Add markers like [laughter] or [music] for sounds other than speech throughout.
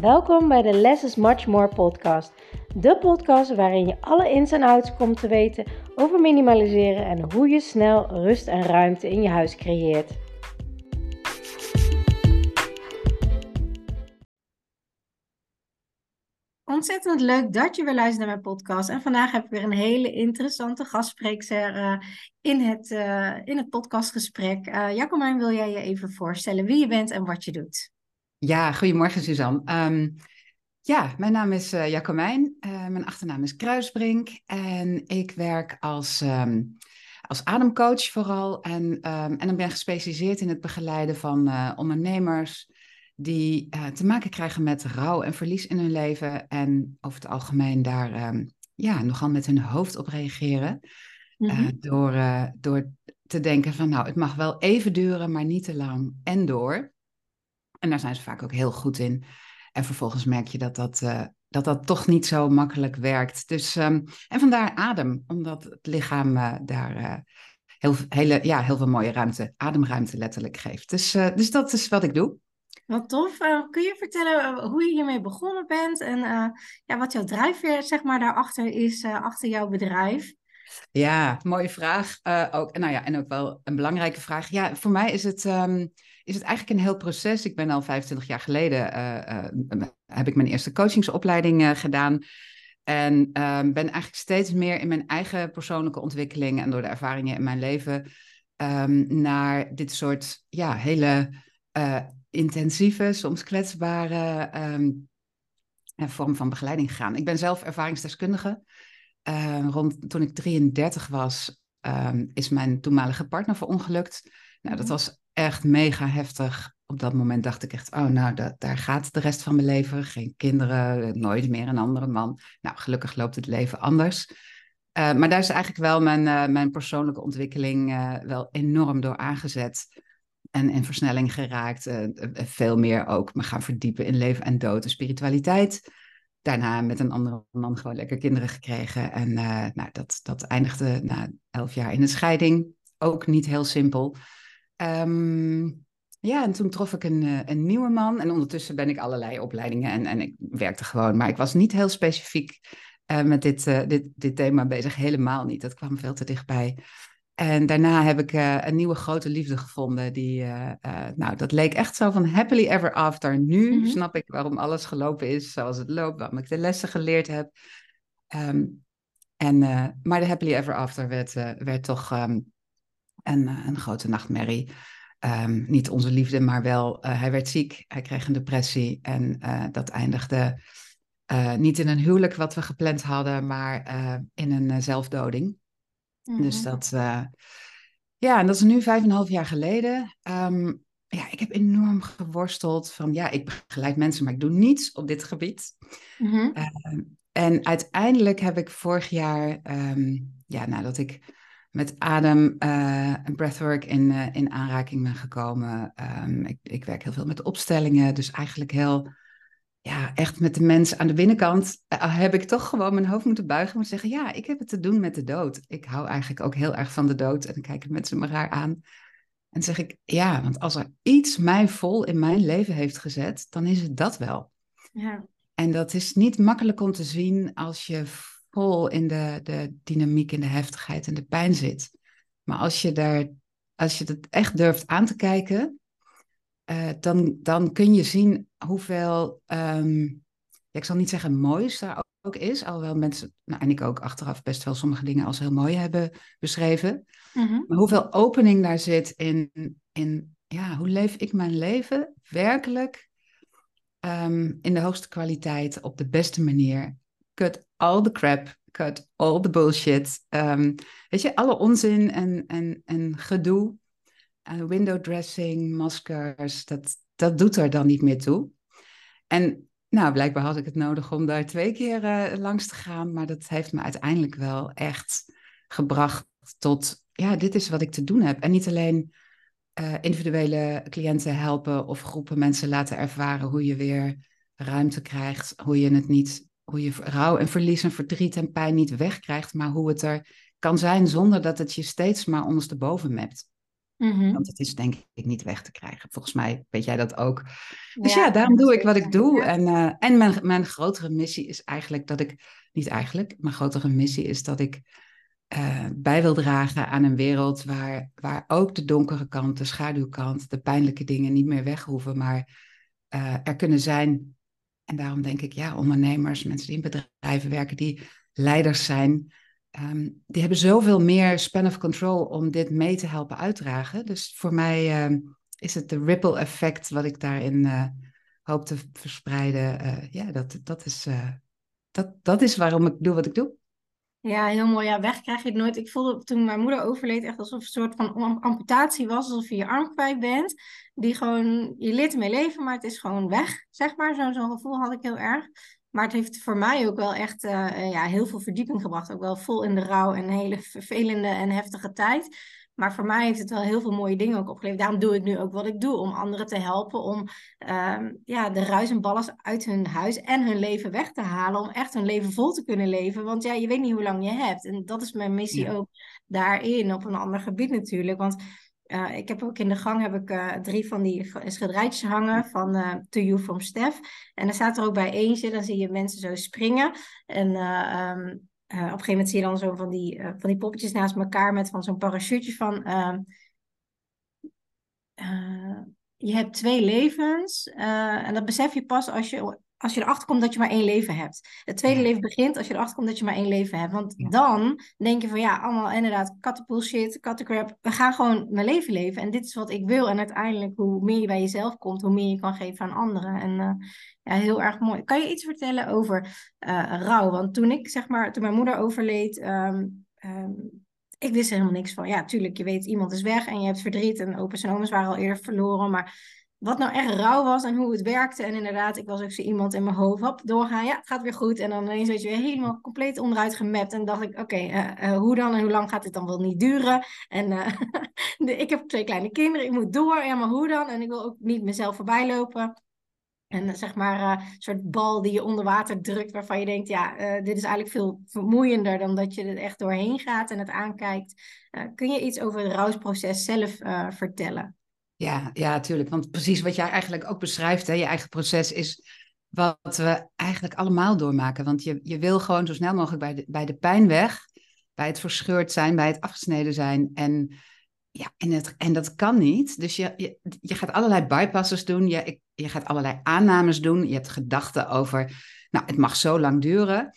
Welkom bij de Less is Much More podcast. De podcast waarin je alle ins en outs komt te weten over minimaliseren en hoe je snel rust en ruimte in je huis creëert. Ontzettend leuk dat je weer luistert naar mijn podcast. En vandaag heb ik weer een hele interessante gastspreekster uh, in, het, uh, in het podcastgesprek. Uh, wil jij je even voorstellen wie je bent en wat je doet? Ja, goedemorgen Suzanne. Um, ja, mijn naam is uh, Jacomijn. Uh, mijn achternaam is Kruisbrink. En ik werk als, um, als ademcoach vooral. En, um, en dan ben ik gespecialiseerd in het begeleiden van uh, ondernemers die te maken krijgen met rouw en verlies in hun leven. En over het algemeen daar ja, nogal met hun hoofd op reageren. Mm-hmm. door, door te denken van nou, het mag wel even duren, maar niet te lang en door. En daar zijn ze vaak ook heel goed in. En vervolgens merk je dat dat, uh, dat, dat toch niet zo makkelijk werkt. Dus, um, en vandaar adem, omdat het lichaam uh, daar uh, heel, hele, ja, heel veel mooie ruimte, ademruimte letterlijk geeft. Dus, dus dat is wat ik doe. Wat tof. kun je vertellen hoe je hiermee begonnen bent en ja, wat jouw drijfveer zeg maar, daarachter is, achter jouw bedrijf? Ja, mooie vraag. ook, nou ja, en ook wel een belangrijke vraag. Ja, voor mij is het... Um, is het eigenlijk een heel proces. Ik ben al 25 jaar geleden, uh, uh, heb ik mijn eerste coachingsopleiding uh, gedaan. En ehm, ben eigenlijk steeds meer in mijn eigen persoonlijke ontwikkeling en door de ervaringen in mijn leven um, naar dit soort ja, hele intensieve, soms kwetsbare um, vorm van begeleiding gegaan. Ik ben zelf ervaringsdeskundige. rond, toen ik 33 was, is mijn toenmalige partner verongelukt. Nou, dat mhm. was echt mega heftig. Op dat moment dacht ik echt, oh nou, dat, daar gaat de rest van mijn leven. Geen kinderen, nooit meer een andere man. Nou, gelukkig loopt het leven anders. Uh, maar daar is eigenlijk wel mijn, uh, mijn persoonlijke ontwikkeling uh, wel enorm door aangezet. En in versnelling geraakt. veel meer ook me gaan verdiepen in leven en dood en spiritualiteit. Daarna met een andere man gewoon lekker kinderen gekregen. En nou, dat, dat eindigde na elf jaar in een scheiding. Ook niet heel simpel. Um, ja, en toen trof ik een, eh, een nieuwe man. En ondertussen ben ik allerlei opleidingen en, en ik werkte gewoon. Maar ik was niet heel specifiek uh, met dit, uh, dit, dit thema bezig. Helemaal niet. Dat kwam veel te dichtbij. En daarna heb ik een nieuwe grote liefde gevonden. Die, nou, dat leek echt zo van happily ever after. Nu mm -hmm. snap ik waarom alles gelopen is zoals het loopt. Waarom ik de lessen geleerd heb. Um, en, maar de happily ever after werd, werd toch... Um, en uh, een grote nachtmerrie. Um, niet onze liefde, maar wel, uh, hij werd ziek, hij kreeg een depressie en uh, dat eindigde niet in een huwelijk wat we gepland hadden, maar in een zelfdoding. Mm-hmm. Dus dat, ja, en dat is nu vijf en een half jaar geleden. Um, ja, ik heb enorm geworsteld van, ja, ik begeleid mensen, maar ik doe niets op dit gebied. Mm-hmm. en uiteindelijk heb ik vorig jaar, um, ja, nadat ik met adem uh, en breathwork in, uh, in aanraking ben gekomen. Um, ik, ik, werk heel veel met opstellingen, dus eigenlijk heel, ja, echt met de mens aan de binnenkant uh, heb ik toch gewoon mijn hoofd moeten buigen. Moeten zeggen, ja, ik heb het te doen met de dood. Ik hou eigenlijk ook heel erg van de dood en dan kijken mensen me raar aan. En zeg ik, ja, want als er iets mij vol in mijn leven heeft gezet, dan is het dat wel. Ja. En dat is niet makkelijk om te zien als je in de, de dynamiek, in de heftigheid en de pijn zit. Maar als je, daar, als je het echt durft aan te kijken, uh, dan, dan kun je zien hoeveel, um, ja, ik zal niet zeggen moois daar ook is, alhoewel mensen, nou, en ik ook achteraf best wel sommige dingen als heel mooi hebben beschreven. Mm-hmm. Maar hoeveel opening daar zit in, in ja, hoe leef ik mijn leven werkelijk um, in de hoogste kwaliteit, op de beste manier cut all the crap, cut all the bullshit. Um, weet je, alle onzin en, en, en gedoe. Uh, window dressing, maskers, dat, dat doet er dan niet meer toe. En nou, blijkbaar had ik het nodig om daar twee keer uh, langs te gaan. Maar dat heeft me uiteindelijk wel echt gebracht tot, ja, dit is wat ik te doen heb. En niet alleen uh, individuele cliënten helpen of groepen mensen laten ervaren hoe je weer ruimte krijgt, hoe je het niet hoe je rouw en verlies en verdriet en pijn niet wegkrijgt, maar hoe het er kan zijn zonder dat het je steeds maar ondersteboven mept. Mhm. Want het is denk ik niet weg te krijgen. Volgens mij weet jij dat ook. Dus ja, daarom doe ik wat ik doe. En, uh, en mijn, mijn grotere missie is eigenlijk dat ik, niet eigenlijk, mijn grotere missie is dat ik uh, bij wil dragen aan een wereld waar, waar ook de donkere kant, de schaduwkant, de pijnlijke dingen niet meer weg hoeven, maar uh, er kunnen zijn. En daarom denk ik, ja, ondernemers, mensen die in bedrijven werken, die leiders zijn, um, die hebben zoveel meer span of control om dit mee te helpen uitdragen. Dus voor mij uh, is het de ripple effect wat ik daarin uh, hoop te verspreiden. Uh, ja, dat, dat, is, dat, dat is waarom ik doe wat ik doe. Ja, heel mooi. Ja, weg krijg je het nooit. Ik voelde toen mijn moeder overleed echt alsof het een soort van amputatie was. Alsof je je arm kwijt bent. Die gewoon, je leert ermee leven, maar het is gewoon weg, zeg maar. Zo'n zo gevoel had ik heel erg. Maar het heeft voor mij ook wel echt uh, ja, heel veel verdieping gebracht. Ook wel vol in de rouw en een hele vervelende en heftige tijd. Maar voor mij heeft het wel heel veel mooie dingen ook opgeleverd. Daarom doe ik nu ook wat ik doe. Om anderen te helpen om uh, ja, de ruis en ballast uit hun huis en hun leven weg te halen. Om echt hun leven vol te kunnen leven. Want ja, je weet niet hoe lang je hebt. En dat is mijn missie ja. ook daarin. Op een ander gebied natuurlijk. Want uh, ik heb ook in de gang heb ik, uh, drie van die schilderijtjes hangen van uh, To You From Steph. En er staat er ook bij eentje, dan zie je mensen zo springen. En um, op een gegeven moment zie je dan zo van die, van die poppetjes naast elkaar met van zo'n parachute van... Ehm, je hebt twee levens en dat besef je pas als je als je erachter komt dat je maar één leven hebt. Het tweede leven begint als je erachter komt dat je maar één leven hebt. Want ja. dan denk je van ja, allemaal inderdaad kattenbullshit, kattencrap. We gaan gewoon mijn leven leven. En dit is wat ik wil. En uiteindelijk, hoe meer je bij jezelf komt, hoe meer je kan geven aan anderen. En uh, ja, heel erg mooi. Kan je iets vertellen over uh, rouw? Want toen ik, zeg maar, toen mijn moeder overleed... Um, um, ik wist er helemaal niks van. Ja, tuurlijk, je weet, iemand is weg en je hebt verdriet. En opa's en oma's waren al eerder verloren. Maar wat nou echt rauw was en hoe het werkte. En inderdaad, ik was ook zo iemand in mijn hoofd. Hop, doorgaan. Ja, het gaat weer goed. En dan ineens weet je weer helemaal compleet onderuit gemapt. En dacht ik, oké, uh, uh, hoe dan en hoe lang gaat dit dan wel niet duren? En [laughs] de, ik heb twee kleine kinderen, ik moet door. Ja, maar hoe dan? En ik wil ook niet mezelf voorbij lopen. En zeg maar een soort bal die je onder water drukt, waarvan je denkt, ja, dit is eigenlijk veel vermoeiender dan dat je er echt doorheen gaat en het aankijkt. kun je iets over het rouwproces zelf vertellen? Ja, ja, natuurlijk. Want precies wat jij eigenlijk ook beschrijft, hè, je eigen proces is wat we eigenlijk allemaal doormaken. Want je, je wil gewoon zo snel mogelijk bij de, bij de pijn weg, bij het verscheurd zijn, bij het afgesneden zijn. En, ja, en, het, en dat kan niet. Dus je, je, je gaat allerlei bypasses doen, je, je gaat allerlei aannames doen, je hebt gedachten over, nou, het mag zo lang duren.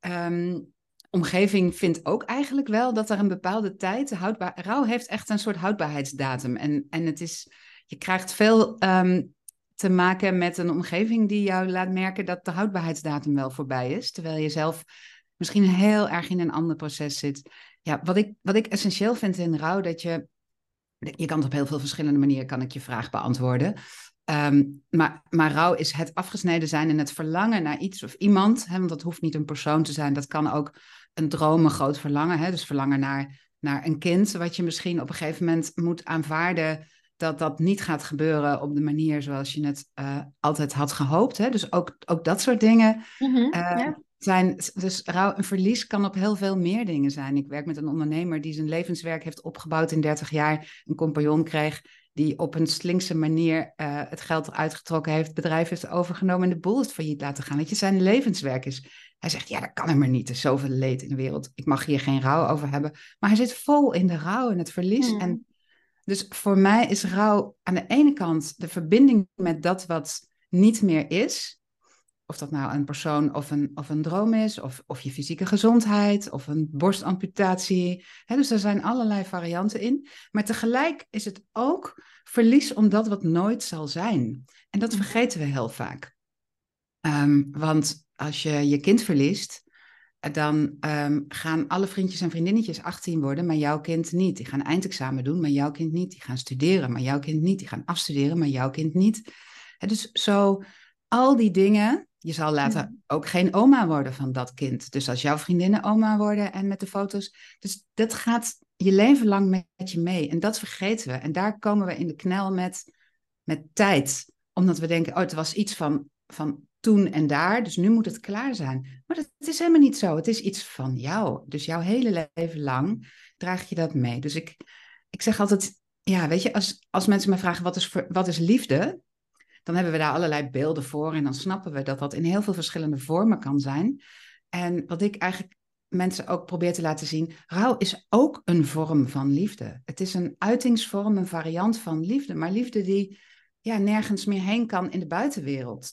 Um, omgeving vindt ook eigenlijk wel dat er een bepaalde tijd, houdbaar, rouw heeft echt een soort houdbaarheidsdatum. En, en het is, je krijgt veel um, te maken met een omgeving die jou laat merken dat de houdbaarheidsdatum wel voorbij is, terwijl je zelf misschien heel erg in een ander proces zit. Ja, wat ik, wat ik essentieel vind in rouw, dat je, je kan het op heel veel verschillende manieren, kan ik je vraag beantwoorden. Um, maar, maar rouw is het afgesneden zijn en het verlangen naar iets of iemand. Hè, want dat hoeft niet een persoon te zijn. Dat kan ook een droom, een groot verlangen. Hè, dus verlangen naar, naar een kind. Wat je misschien op een gegeven moment moet aanvaarden. Dat dat niet gaat gebeuren op de manier zoals je het uh, altijd had gehoopt. Hè? Dus ook, ook dat soort dingen. Mm -hmm, uh, ja. zijn, dus rouw, een verlies kan op heel veel meer dingen zijn. Ik werk met een ondernemer die zijn levenswerk heeft opgebouwd in 30 jaar. Een compagnon kreeg die op een slinkse manier uh, het geld uitgetrokken heeft, het bedrijf heeft overgenomen en de boel is failliet laten gaan. Dat je zijn levenswerk is. Hij zegt, ja, dat kan er maar niet. Er is zoveel leed in de wereld. Ik mag hier geen rouw over hebben. Maar hij zit vol in de rouw en het verlies. Hmm. En dus voor mij is rouw aan de ene kant de verbinding met dat wat niet meer is. Of dat nou een persoon of een, of een droom is, of, of je fysieke gezondheid, of een borstamputatie. He, dus er zijn allerlei varianten in. Maar tegelijk is het ook verlies om dat wat nooit zal zijn. En dat vergeten we heel vaak. Um, want als je je kind verliest, dan um, gaan alle vriendjes en vriendinnetjes 18 worden, maar jouw kind niet. Die gaan eindexamen doen, maar jouw kind niet. Die gaan studeren, maar jouw kind niet. Die gaan afstuderen, maar jouw kind niet. He, dus zo al die dingen. Je zal later ja. ook geen oma worden van dat kind. Dus als jouw vriendinnen oma worden en met de foto's. Dus dat gaat je leven lang met je mee. En dat vergeten we. En daar komen we in de knel met, met tijd. Omdat we denken, oh, het was iets van, van toen en daar. Dus nu moet het klaar zijn. Maar dat is helemaal niet zo. Het is iets van jou. Dus jouw hele leven lang draag je dat mee. Dus ik, ik zeg altijd, ja, weet je, als, als mensen me vragen wat is, wat is liefde, dan hebben we daar allerlei beelden voor en dan snappen we dat dat in heel veel verschillende vormen kan zijn. En wat ik eigenlijk mensen ook probeer te laten zien, rouw is ook een vorm van liefde. Het is een uitingsvorm, een variant van liefde, maar liefde die ja, nergens meer heen kan in de buitenwereld.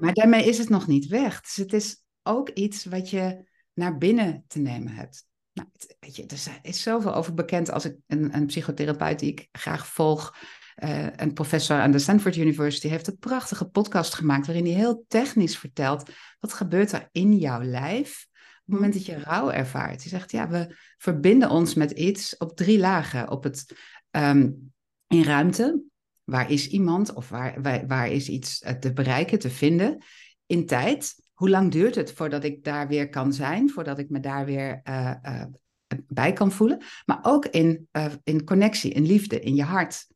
Maar daarmee is het nog niet weg. Dus het is ook iets wat je naar binnen te nemen hebt. Nou, weet je, er is zoveel over bekend als ik een, een psychotherapeut die ik graag volg. Uh, een professor aan de Stanford University heeft een prachtige podcast gemaakt waarin hij heel technisch vertelt wat gebeurt er in jouw lijf op het moment dat je rouw ervaart. Hij zegt ja, we verbinden ons met iets op drie lagen. Op het um, in ruimte, waar is iemand of waar, waar, waar is iets te bereiken, te vinden. In tijd, hoe lang duurt het voordat ik daar weer kan zijn, voordat ik me daar weer uh, uh, bij kan voelen. Maar ook in, uh, in connectie, in liefde, in je hart.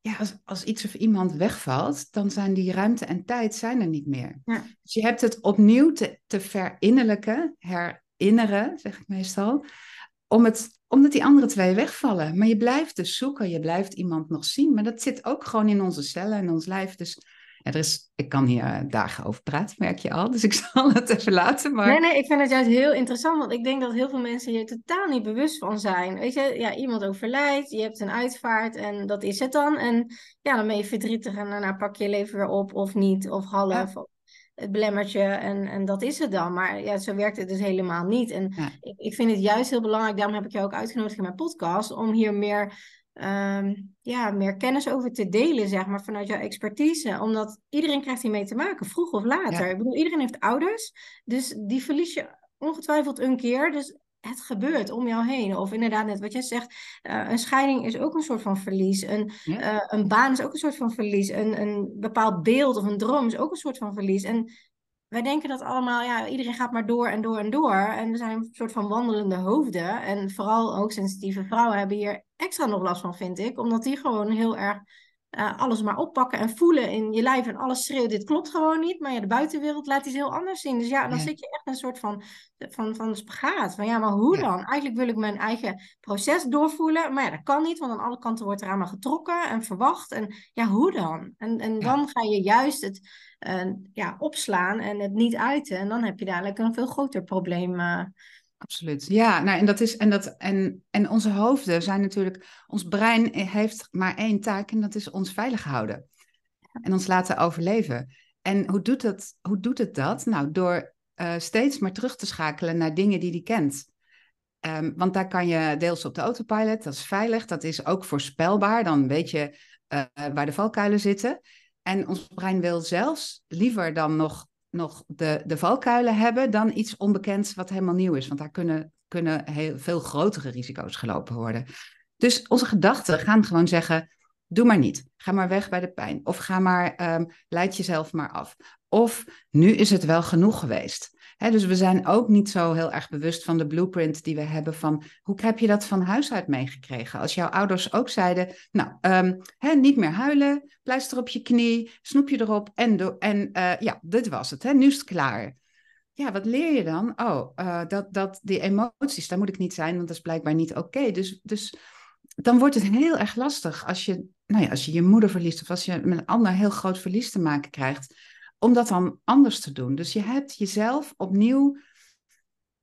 Ja, als, als iets of iemand wegvalt, dan zijn die ruimte en tijd zijn er niet meer. Ja. Dus je hebt het opnieuw te, te verinnerlijken, herinneren, zeg ik meestal, om het, omdat die andere twee wegvallen. Maar je blijft dus zoeken, je blijft iemand nog zien. Maar dat zit ook gewoon in onze cellen, in ons lijf. Dus er is, ik kan hier eh, dagen over praten, merk je al. [laughs] Dus ik zal het even laten. Maar... Nee, nee, ik vind het juist heel interessant. Want ik denk dat heel veel mensen hier totaal niet bewust van zijn. Weet je, ja, iemand overlijdt, je hebt een uitvaart en dat is het dan. En ja, dan ben je verdrietig en daarna pak je je leven weer op of niet, of half. Het belemmertje en, en dat is het dan. Maar ja, zo werkt het dus helemaal niet. En ik, ik vind het juist heel belangrijk, daarom heb ik jou ook uitgenodigd in mijn podcast, om hier meer Ehm, ja, meer kennis over te delen, zeg maar, vanuit jouw expertise. Omdat iedereen krijgt hiermee te maken, vroeg of later. Ik bedoel, iedereen heeft ouders, dus die verlies je ongetwijfeld een keer. Dus het gebeurt om jou heen. Of inderdaad, net wat jij zegt, uh, een scheiding is ook een soort van verlies. Een, uh, een baan is ook een soort van verlies. Een, een bepaald beeld of een droom is ook een soort van verlies. En wij denken dat allemaal, ja, iedereen gaat maar door en door en door. En we zijn een soort van wandelende hoofden. En vooral ook sensitieve vrouwen hebben hier extra nog last van, vind ik. Omdat die gewoon heel erg uh, alles maar oppakken en voelen in je lijf. En alles schreeuwt, dit klopt gewoon niet. Maar ja, de buitenwereld laat iets heel anders zien. Dus ja, dan zit je echt een soort van, van, van spagaat. Van ja, maar hoe dan? Eigenlijk wil ik mijn eigen proces doorvoelen. Maar ja, dat kan niet, want aan alle kanten wordt er aan me getrokken en verwacht. En ja, hoe dan? En, en dan ga je juist het uh, ja, opslaan en het niet uiten. En dan heb je dadelijk een veel groter probleem. Uh, Absoluut. Ja, nou, en, dat is, en, dat, en, en onze hoofden zijn natuurlijk. Ons brein heeft maar één taak en dat is ons veilig houden. En ons laten overleven. En hoe doet het, hoe doet het dat? Nou, door uh, steeds maar terug te schakelen naar dingen die die kent. Um, want daar kan je deels op de autopilot, dat is veilig, dat is ook voorspelbaar. Dan weet je uh, waar de valkuilen zitten. En ons brein wil zelfs liever dan nog nog de, de valkuilen hebben dan iets onbekends wat helemaal nieuw is. Want daar kunnen, kunnen heel veel grotere risico's gelopen worden. Dus onze gedachten gaan gewoon zeggen: doe maar niet. Ga maar weg bij de pijn. Of ga maar, um, leid jezelf maar af. Of nu is het wel genoeg geweest dus we zijn ook niet zo heel erg bewust van de blueprint die we hebben van hoe heb je dat van huis uit meegekregen? Als jouw ouders ook zeiden, nou, um, niet meer huilen, pleister op je knie, snoepje erop en, en uh, ja, dit was het, nu is het klaar. Ja, wat leer je dan? Oh, uh, dat, dat die emoties, daar moet ik niet zijn, want dat is blijkbaar niet oké. Dus, dus dan wordt het heel erg lastig als je, nou ja, als je je moeder verliest of als je met een ander heel groot verlies te maken krijgt om dat dan anders te doen. Dus je hebt jezelf opnieuw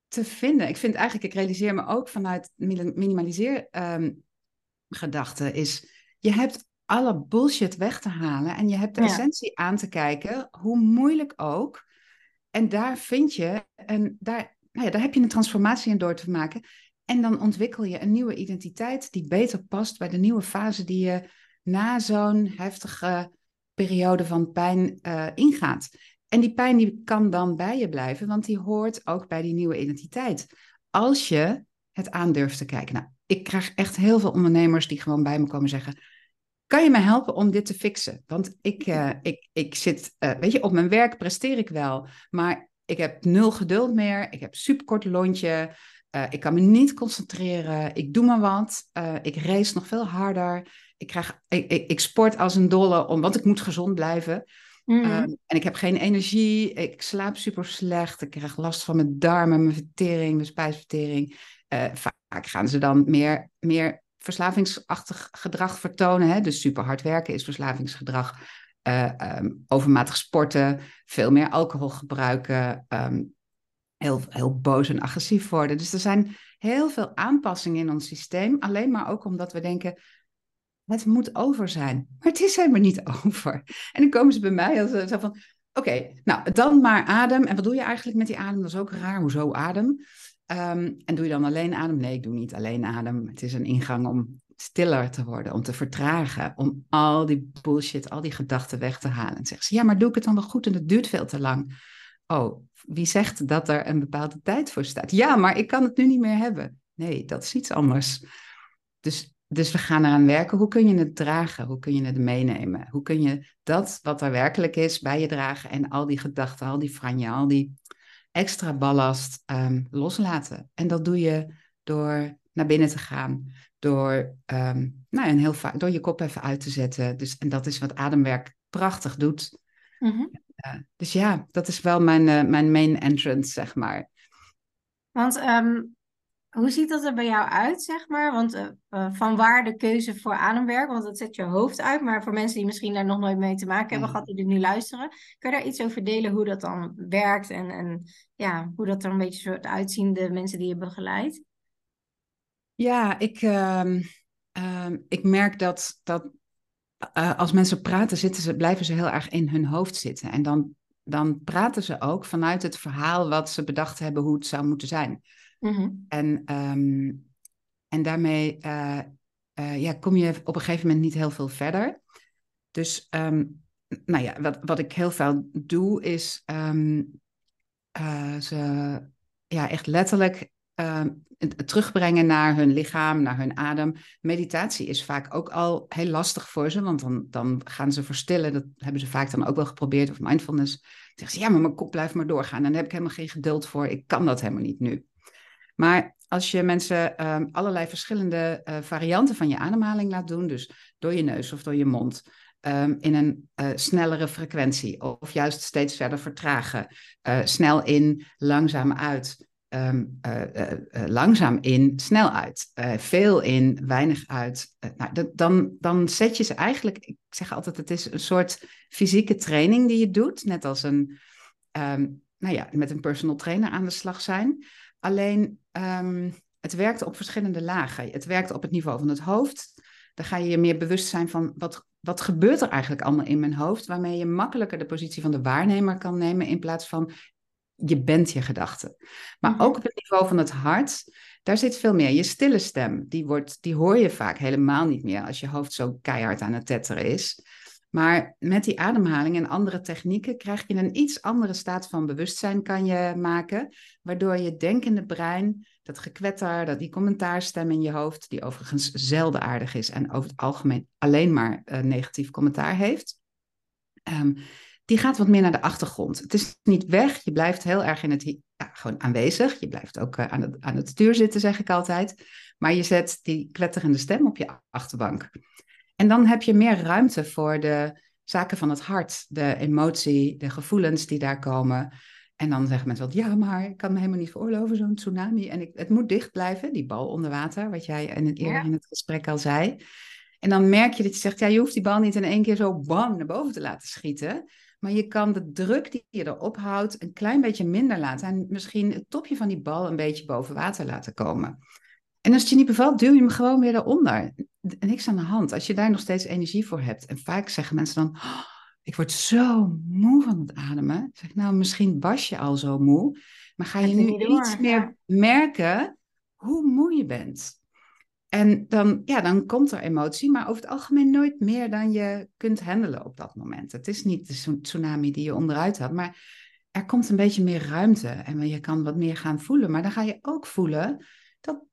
te vinden. Ik vind eigenlijk, ik realiseer me ook vanuit minimaliseer um, gedachte, is je hebt alle bullshit weg te halen en je hebt de essentie aan te kijken, hoe moeilijk ook. En daar vind je, en daar, nou ja, daar heb je een transformatie in door te maken. En dan ontwikkel je een nieuwe identiteit die beter past bij de nieuwe fase die je na zo'n heftige periode van pijn uh, ingaat. En die pijn die kan dan bij je blijven, want die hoort ook bij die nieuwe identiteit. Als je het aandurft te kijken. Nou, ik krijg echt heel veel ondernemers die gewoon bij me komen zeggen: Kan je me helpen om dit te fixen? Want ik, uh, ik, ik zit, uh, weet je, op mijn werk presteer ik wel, maar ik heb nul geduld meer. Ik heb superkort lontje. Uh, ik kan me niet concentreren. Ik doe maar wat. ik race nog veel harder ik, krijg, ik, ik, sport als een dolle, om, want ik moet gezond blijven. Mhm. Ehm, en ik heb geen energie, ik slaap super slecht, ik krijg last van mijn darmen, mijn vertering, mijn spijsvertering. Uh, vaak gaan ze dan meer, meer verslavingsachtig gedrag vertonen. Hè? Dus super hard werken is verslavingsgedrag. Uh, um, overmatig sporten, veel meer alcohol gebruiken, um, heel, heel boos en agressief worden. Dus er zijn heel veel aanpassingen in ons systeem, alleen maar ook omdat we denken, het moet over zijn. Maar het is helemaal niet [laughs] over. En dan komen ze bij mij als zo van, oké, nou dan maar adem. En wat doe je eigenlijk met die adem? Dat is ook raar, hoezo adem? Um, en doe je dan alleen adem? Nee, ik doe niet alleen adem. Het is een ingang om stiller te worden, om te vertragen, om al die bullshit, al die gedachten weg te halen. En zeggen ze, ja, maar doe ik het dan wel goed en het duurt veel te lang. Oh, wie zegt dat er een bepaalde tijd voor staat? Ja, maar ik kan het nu niet meer hebben. Nee, dat is iets anders. Dus, dus we gaan eraan werken. Hoe kun je het dragen? Hoe kun je het meenemen? Hoe kun je dat wat er werkelijk is bij je dragen en al die gedachten, al die franje, al die extra ballast um, loslaten? En dat doe je door naar binnen te gaan, door, um, nou, een heel door je kop even uit te zetten. Dus, en dat is wat ademwerk prachtig doet. Mm dus ja, dat is wel mijn, uh, mijn main entrance, zeg maar. Want um, hoe ziet dat er bij jou uit, zeg maar? Want uh, uh, van waar de keuze voor ademwerk? Want dat zet je hoofd uit. Maar voor mensen die misschien daar nog nooit mee te maken hebben gehad, die er nu luisteren. Kan je daar iets over delen hoe dat dan werkt? En, en ja, hoe dat er een beetje soort uitzien, de mensen die je begeleidt? Ja, ik, uh, ik merk dat, dat uh, als mensen praten, zitten ze, blijven ze heel erg in hun hoofd zitten. En dan, dan praten ze ook vanuit het verhaal wat ze bedacht hebben hoe het zou moeten zijn. Mm-hmm. En, um, en daarmee uh, uh, ja, kom je op een gegeven moment niet heel veel verder. Dus um, nou ja, wat, wat ik heel veel doe, is um, ze ja, echt letterlijk terugbrengen naar hun lichaam, naar hun adem. Meditatie is vaak ook al heel lastig voor ze, want dan, dan gaan ze verstillen. Dat hebben ze vaak dan ook wel geprobeerd. Of mindfulness. Dan zeggen ze, ja, maar mijn kop blijft maar doorgaan. Daar heb ik helemaal geen geduld voor. Ik kan dat helemaal niet nu. Maar als je mensen um, allerlei verschillende uh, varianten van je ademhaling laat doen, dus door je neus of door je mond, um, in een uh, snellere frequentie, of juist steeds verder vertragen, uh, snel in, langzaam uit, uh, langzaam in, snel uit. veel in, weinig uit. nou, dan, dan zet je ze eigenlijk, ik zeg altijd, het is een soort fysieke training die je doet. Net als een, nou ja, met een personal trainer aan de slag zijn. Alleen, um, het werkt op verschillende lagen. Het werkt op het niveau van het hoofd. Dan ga je je meer bewust zijn van wat, wat gebeurt er eigenlijk allemaal in mijn hoofd, waarmee je makkelijker de positie van de waarnemer kan nemen in plaats van je bent je gedachten. Maar mhm. ook op het niveau van het hart, daar zit veel meer. Je stille stem, die, wordt, die hoor je vaak helemaal niet meer als je hoofd zo keihard aan het tetteren is. Maar met die ademhaling en andere technieken krijg je een iets andere staat van bewustzijn kan je maken, waardoor je denkende brein, dat gekwetter, dat die commentaarstem in je hoofd, die overigens zelden aardig is en over het algemeen alleen maar uh, negatief commentaar heeft, um, die gaat wat meer naar de achtergrond. Het is niet weg, je blijft heel erg in het, ja, gewoon aanwezig. Je blijft ook uh, aan, het, aan het stuur zitten, zeg ik altijd. Maar je zet die kletterende stem op je achterbank. En dan heb je meer ruimte voor de zaken van het hart, de emotie, de gevoelens die daar komen. En dan zeggen mensen wel, ja, maar ik kan me helemaal niet veroorloven, zo'n tsunami. En ik, het moet dicht blijven, die bal onder water, wat jij in het, eerder in het gesprek al zei. En dan merk je dat je zegt, ja, je hoeft die bal niet in één keer zo bam naar boven te laten schieten. Maar je kan de druk die je erop houdt een klein beetje minder laten. En misschien het topje van die bal een beetje boven water laten komen. En als het je niet bevalt, duw je hem gewoon weer eronder. Niks aan de hand. Als je daar nog steeds energie voor hebt. En vaak zeggen mensen dan, oh, ik word zo moe van het ademen. zeg nou, misschien was je al zo moe. Maar ga je nu iets meer merken hoe moe je bent. En dan, ja, dan komt er emotie, maar over het algemeen nooit meer dan je kunt handelen op dat moment. Het is niet de tsunami die je onderuit had, maar er komt een beetje meer ruimte en je kan wat meer gaan voelen. Maar dan ga je ook voelen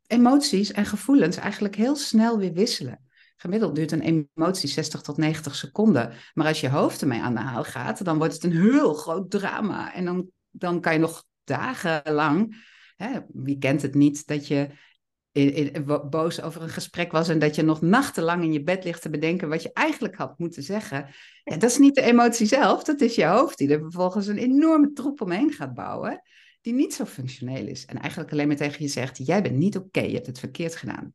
emoties en gevoelens eigenlijk heel snel weer wisselen. Gemiddeld duurt een emotie 60 tot 90 seconden. Maar als je hoofd ermee aan de haal gaat, dan wordt het een heel groot drama. En dan, dan kan je nog dagenlang, hè, wie kent het niet, dat je boos over een gesprek was en dat je nog nachtenlang in je bed ligt te bedenken wat je eigenlijk had moeten zeggen. Ja, dat is niet de emotie zelf, dat is je hoofd die er vervolgens een enorme troep omheen gaat bouwen, die niet zo functioneel is. En eigenlijk alleen maar tegen je zegt, jij bent niet oké, je hebt het verkeerd gedaan.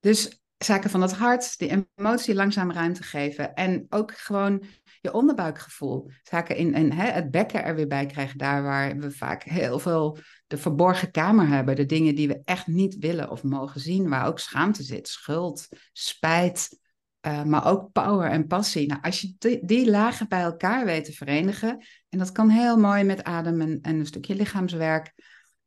Dus zaken van het hart, die emotie langzaam ruimte geven. En ook gewoon je onderbuikgevoel. Zaken in, en het bekken er weer bij krijgen, daar waar we vaak heel veel de verborgen kamer hebben. De dingen die we echt niet willen of mogen zien, waar ook schaamte zit, schuld, spijt. Uh, maar ook power en passie. Nou, als je die, die, lagen bij elkaar weet te verenigen, en dat kan heel mooi met adem en, en een stukje lichaamswerk,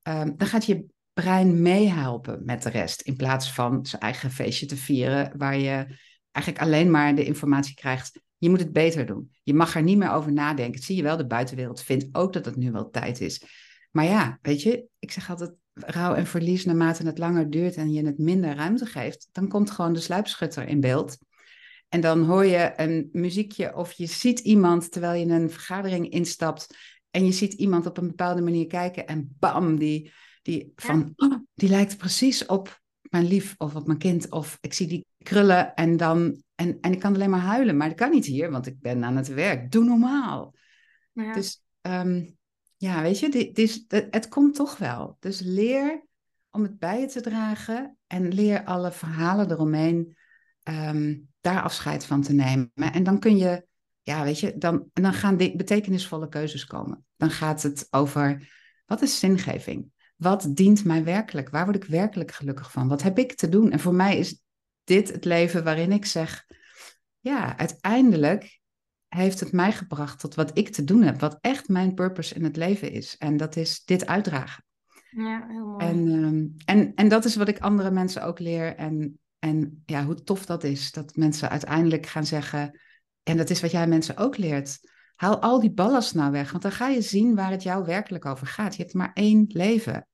um, dan gaat je brein meehelpen met de rest. In plaats van zijn eigen feestje te vieren, waar je eigenlijk alleen maar de informatie krijgt. Je moet het beter doen. Je mag er niet meer over nadenken. zie je wel, de buitenwereld vindt ook dat het nu wel tijd is. Maar ja, weet je, ik zeg altijd, rouw en verlies naarmate het langer duurt en je het minder ruimte geeft, dan komt gewoon de sluipschutter in beeld. En dan hoor je een muziekje of je ziet iemand terwijl je een vergadering instapt en je ziet iemand op een bepaalde manier kijken en bam, die, die, van, oh, die lijkt precies op mijn lief of op mijn kind. Of ik zie die krullen en dan. En, en ik kan alleen maar huilen, maar dat kan niet hier, want ik ben aan het werk. Doe normaal. Ja. Dus ehm, ja, weet je, dit, dit, het, het komt toch wel. Dus leer om het bij je te dragen en leer alle verhalen eromheen um, daar afscheid van te nemen. En dan kun je, ja, weet je, dan, dan gaan die betekenisvolle keuzes komen. Dan gaat het over wat is zingeving? Wat dient mij werkelijk? Waar word ik werkelijk gelukkig van? Wat heb ik te doen? En voor mij is dit het leven waarin ik zeg, ja, uiteindelijk heeft het mij gebracht tot wat ik te doen heb, wat echt mijn purpose in het leven is. En dat is dit uitdragen. Ja, heel mooi. En, um, en, en dat is wat ik andere mensen ook leer. En, en ja, hoe tof dat is, dat mensen uiteindelijk gaan zeggen, en dat is wat jij mensen ook leert. Haal al die ballast nou weg, want dan ga je zien waar het jou werkelijk over gaat. Je hebt maar één leven.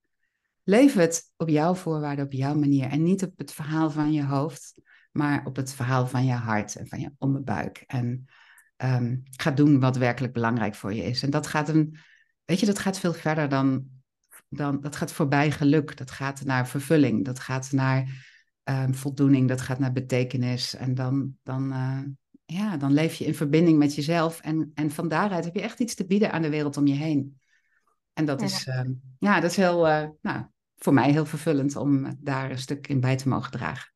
Leef het op jouw voorwaarden, op jouw manier. En niet op het verhaal van je hoofd, maar op het verhaal van je hart en van je onderbuik. En um, ga doen wat werkelijk belangrijk voor je is. En dat gaat een, weet je, dat gaat veel verder dan, dan dat gaat voorbij geluk. Dat gaat naar vervulling. Dat gaat naar um, voldoening. Dat gaat naar betekenis. En dan, dan, uh, ja, dan leef je in verbinding met jezelf. En, en van daaruit heb je echt iets te bieden aan de wereld om je heen. En dat, ja. is, uh, ja, dat is heel, uh, nou, voor mij heel vervullend om daar een stuk in bij te mogen dragen.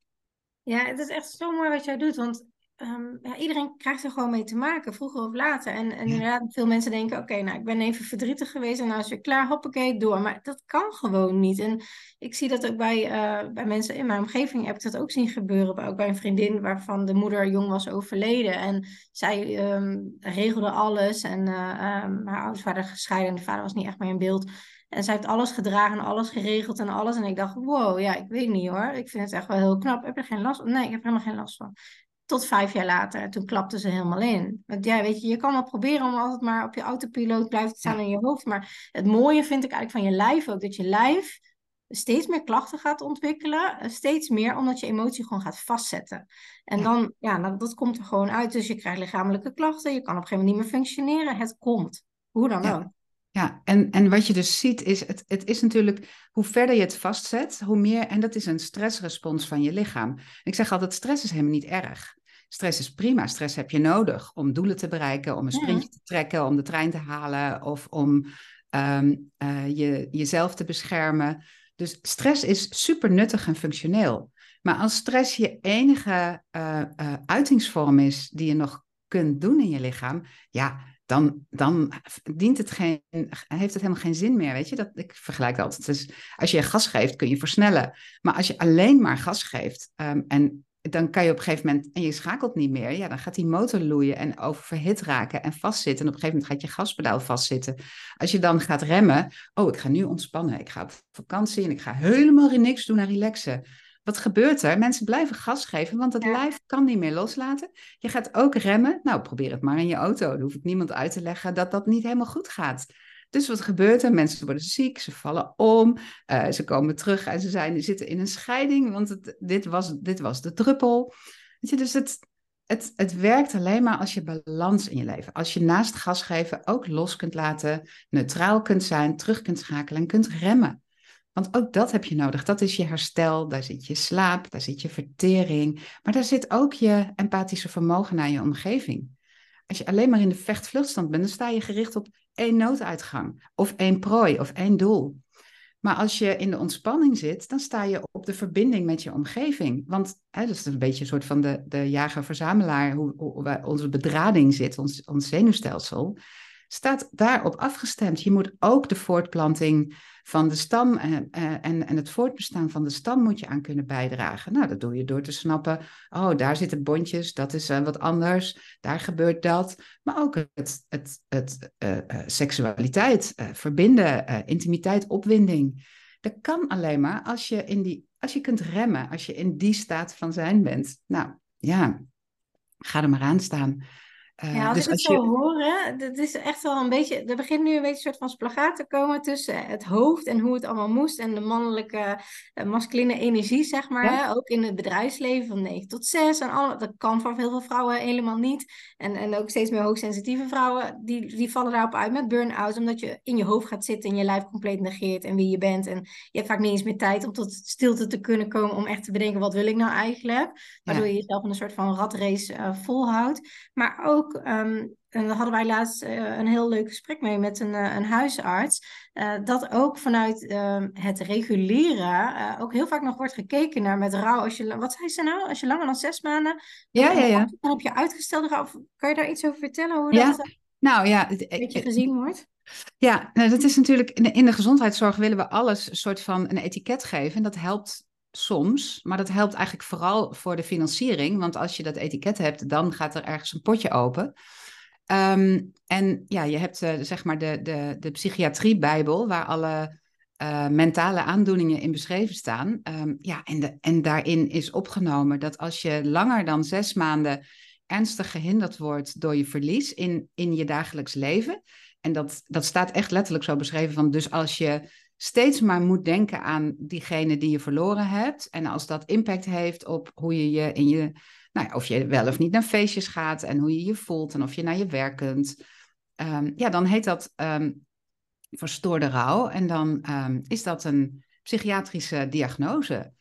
Ja, het is echt zo mooi wat jij doet. Want um, ja, iedereen krijgt er gewoon mee te maken, vroeger of later. En, en inderdaad, veel mensen denken, oké, nou, ik ben even verdrietig geweest en nou is weer klaar, hoppakee, door. Maar dat kan gewoon niet. En ik zie dat ook bij, uh, bij mensen in mijn omgeving, heb ik dat ook zien gebeuren. Ook bij een vriendin waarvan de moeder jong was overleden. En zij um, regelde alles en uh, um, haar ouders waren gescheiden en de vader was niet echt meer in beeld. En zij heeft alles gedragen, alles geregeld en alles. En ik dacht, wow, ja, ik weet niet hoor. Ik vind het echt wel heel knap. Heb je er geen last van? Nee, ik heb er helemaal geen last van. Tot vijf jaar later. En toen klapte ze helemaal in. Want ja, weet je, je kan wel proberen om altijd maar op je autopiloot blijven staan in je hoofd. Maar het mooie vind ik eigenlijk van je lijf ook. Dat je lijf steeds meer klachten gaat ontwikkelen. Steeds meer omdat je emotie gewoon gaat vastzetten. En dan, ja, dat, dat komt er gewoon uit. Dus je krijgt lichamelijke klachten. Je kan op een gegeven moment niet meer functioneren. Het komt. Hoe dan ja. ook. Ja, en, en wat je dus ziet is, het, het is natuurlijk, hoe verder je het vastzet, hoe meer, en dat is een stressrespons van je lichaam. Ik zeg altijd, stress is helemaal niet erg. Stress is prima, stress heb je nodig om doelen te bereiken, om een sprintje te trekken, om de trein te halen of om um, uh, je, jezelf te beschermen. Dus stress is super nuttig en functioneel. Maar als stress je enige uh, uh, uitingsvorm is die je nog kunt doen in je lichaam, ja, dan, dan dient het geen, heeft het helemaal geen zin meer. Weet je? Dat, ik vergelijk dat altijd. Dus als je gas geeft, kun je versnellen. Maar als je alleen maar gas geeft um, en dan kan je op een gegeven moment, en je schakelt niet meer, ja, dan gaat die motor loeien en oververhit raken en vastzitten. En op een gegeven moment gaat je gaspedaal vastzitten. Als je dan gaat remmen, oh, ik ga nu ontspannen, ik ga op vakantie en ik ga helemaal niks doen en relaxen. Wat gebeurt er? Mensen blijven gas geven, want het lijf kan niet meer loslaten. Je gaat ook remmen. Nou, probeer het maar in je auto. Dan hoef ik niemand uit te leggen dat dat niet helemaal goed gaat. Dus wat gebeurt er? Mensen worden ziek, ze vallen om, uh, ze komen terug en ze zijn, zitten in een scheiding, want dit, was, dit was de druppel. Dus het, het, het werkt alleen maar als je balans in je leven, als je naast gas geven ook los kunt laten, neutraal kunt zijn, terug kunt schakelen en kunt remmen. Want ook dat heb je nodig. Dat is je herstel, daar zit je slaap, daar zit je vertering, maar daar zit ook je empathische vermogen naar je omgeving. Als je alleen maar in de vecht-vluchtstand bent, dan sta je gericht op één nooduitgang, of één prooi, of één doel. Maar als je in de ontspanning zit, dan sta je op de verbinding met je omgeving. Want hè, dat is een beetje een soort van de, de jager-verzamelaar, hoe, hoe, onze bedrading zit, ons, ons zenuwstelsel, staat daarop afgestemd. Je moet ook de voortplanting van de stam en, eh, en, en het voortbestaan van de stam moet je aan kunnen bijdragen. Nou, dat doe je door te snappen, oh, daar zitten bondjes, dat is uh, wat anders, daar gebeurt dat. Maar ook het, het, het seksualiteit, verbinden, intimiteit, opwinding. Dat kan alleen maar als je, in die, als je kunt remmen, als je in die staat van zijn bent. Nou, ja, ga er maar aan staan. Uh, ja, als dus ik het zo hoor, dat is echt wel een beetje, er begint nu een beetje een soort van splagaat te komen tussen het hoofd en hoe het allemaal moest en de mannelijke, uh, masculine energie, zeg maar. Hè? Ook in het bedrijfsleven van 9 tot 6 en alle, dat kan voor heel veel vrouwen helemaal niet. En, en ook steeds meer hoogsensitieve vrouwen, die, die vallen daarop uit met burn-out, omdat je in je hoofd gaat zitten en je lijf compleet negeert en wie je bent. En je hebt vaak niet eens meer tijd om tot stilte te kunnen komen om echt te bedenken, wat wil ik nou eigenlijk? Waardoor je jezelf in een soort van ratrace uh, volhoudt. Maar ook Ehm, en daar hadden wij laatst uh, een heel leuk gesprek mee met een, uh, een huisarts. Uh, dat ook vanuit ehm, het reguleren ook heel vaak nog wordt gekeken naar met rouw. Als je, wat zei ze nou? Als je langer dan zes maanden. Ja, ja, ja. Dan heb je uitgestelde rouw. Kan je daar iets over vertellen? Hoe ja. dat nou ja, een beetje gezien wordt? Ja, nou, dat is natuurlijk in de, in de gezondheidszorg willen we alles een soort van een etiket geven. En dat helpt soms, maar dat helpt eigenlijk vooral voor de financiering. Want als je dat etiket hebt, dan gaat er ergens een potje open. Ehm, en ja, je hebt uh, zeg maar de, de, de psychiatrie-bijbel, waar alle uh, mentale aandoeningen in beschreven staan. Um, ja, en, de, en daarin is opgenomen dat als je langer dan zes maanden ernstig gehinderd wordt door je verlies in, in je dagelijks leven. En dat, dat staat echt letterlijk zo beschreven van, dus als je steeds maar moet denken aan diegene die je verloren hebt. En als dat impact heeft op hoe je je in je, nou ja, of je wel of niet naar feestjes gaat en hoe je je voelt en of je naar je werk kunt. Ehm, ja, dan heet dat um, verstoorde rouw. En dan ehm, is dat een psychiatrische diagnose.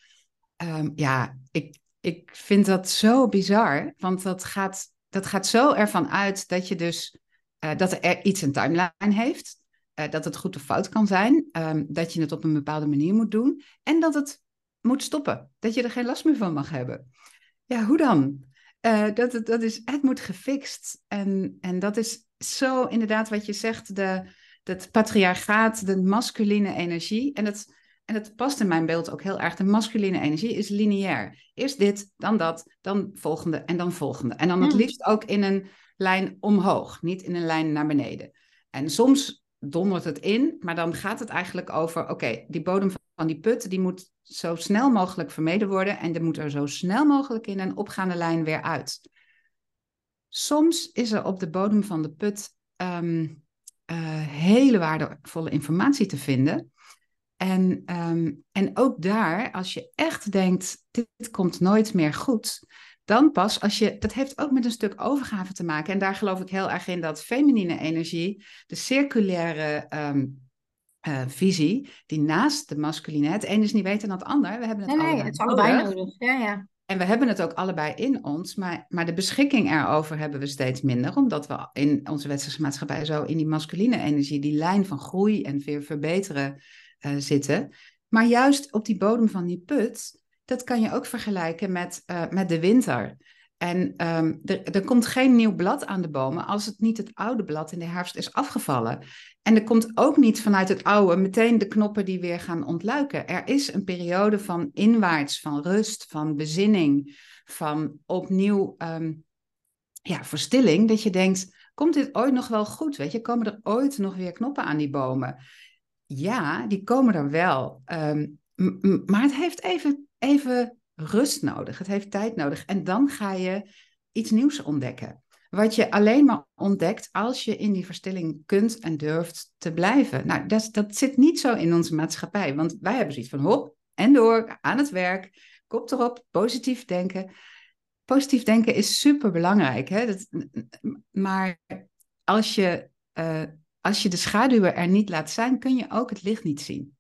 ja, ik, ik vind dat zo bizar, want dat gaat, dat gaat zo ervan uit dat je dus uh, dat er iets een timeline heeft. Uh, dat het goed of fout kan zijn, um, dat je het op een bepaalde manier moet doen en dat het moet stoppen, dat je er geen last meer van mag hebben. Ja, hoe dan? Uh, dat, dat is, het moet gefixt. En, en dat is zo inderdaad wat je zegt, de, dat patriarchaat, de masculine energie. En het, en het past in mijn beeld ook heel erg. De masculine energie is lineair. Eerst dit, dan dat, dan volgende en dan volgende. En dan het liefst ook in een lijn omhoog, niet in een lijn naar beneden. En soms dondert het in, maar dan gaat het eigenlijk over, oké, die bodem van die put, die moet zo snel mogelijk vermeden worden en er moet er zo snel mogelijk in een opgaande lijn weer uit. Soms is er op de bodem van de put um, uh, hele waardevolle informatie te vinden. En, um, en ook daar, als je echt denkt, dit komt nooit meer goed, dan pas als je, dat heeft ook met een stuk overgave te maken. En daar geloof ik heel erg in dat feminine energie, de circulaire um, uh, visie, die naast de masculine, het een is niet weten dan het ander. We hebben het nee, allebei, nee, het is allebei nodig. Ja, ja. En we hebben het ook allebei in ons, maar, maar de beschikking erover hebben we steeds minder, omdat we in onze westerse maatschappij zo in die masculine energie, die lijn van groei en weer verbeteren uh, zitten. Maar juist op die bodem van die put dat kan je ook vergelijken met, uh, met de winter. En um, er, er komt geen nieuw blad aan de bomen als het niet het oude blad in de herfst is afgevallen. En er komt ook niet vanuit het oude meteen de knoppen die weer gaan ontluiken. Er is een periode van inwaarts, van rust, van bezinning, van opnieuw um, ja, verstilling. Dat je denkt, komt dit ooit nog wel goed? Weet je, komen er ooit nog weer knoppen aan die bomen? Ja, die komen er wel. Um, maar het heeft even even rust nodig. Het heeft tijd nodig. En dan ga je iets nieuws ontdekken. Wat je alleen maar ontdekt als je in die verstilling kunt en durft te blijven. Nou, dat, dat zit niet zo in onze maatschappij. Want wij hebben zoiets van hop en door, aan het werk, kop erop, positief denken. Positief denken is super belangrijk. Hè? Maar als je, uh, als je de schaduwen er niet laat zijn, kun je ook het licht niet zien.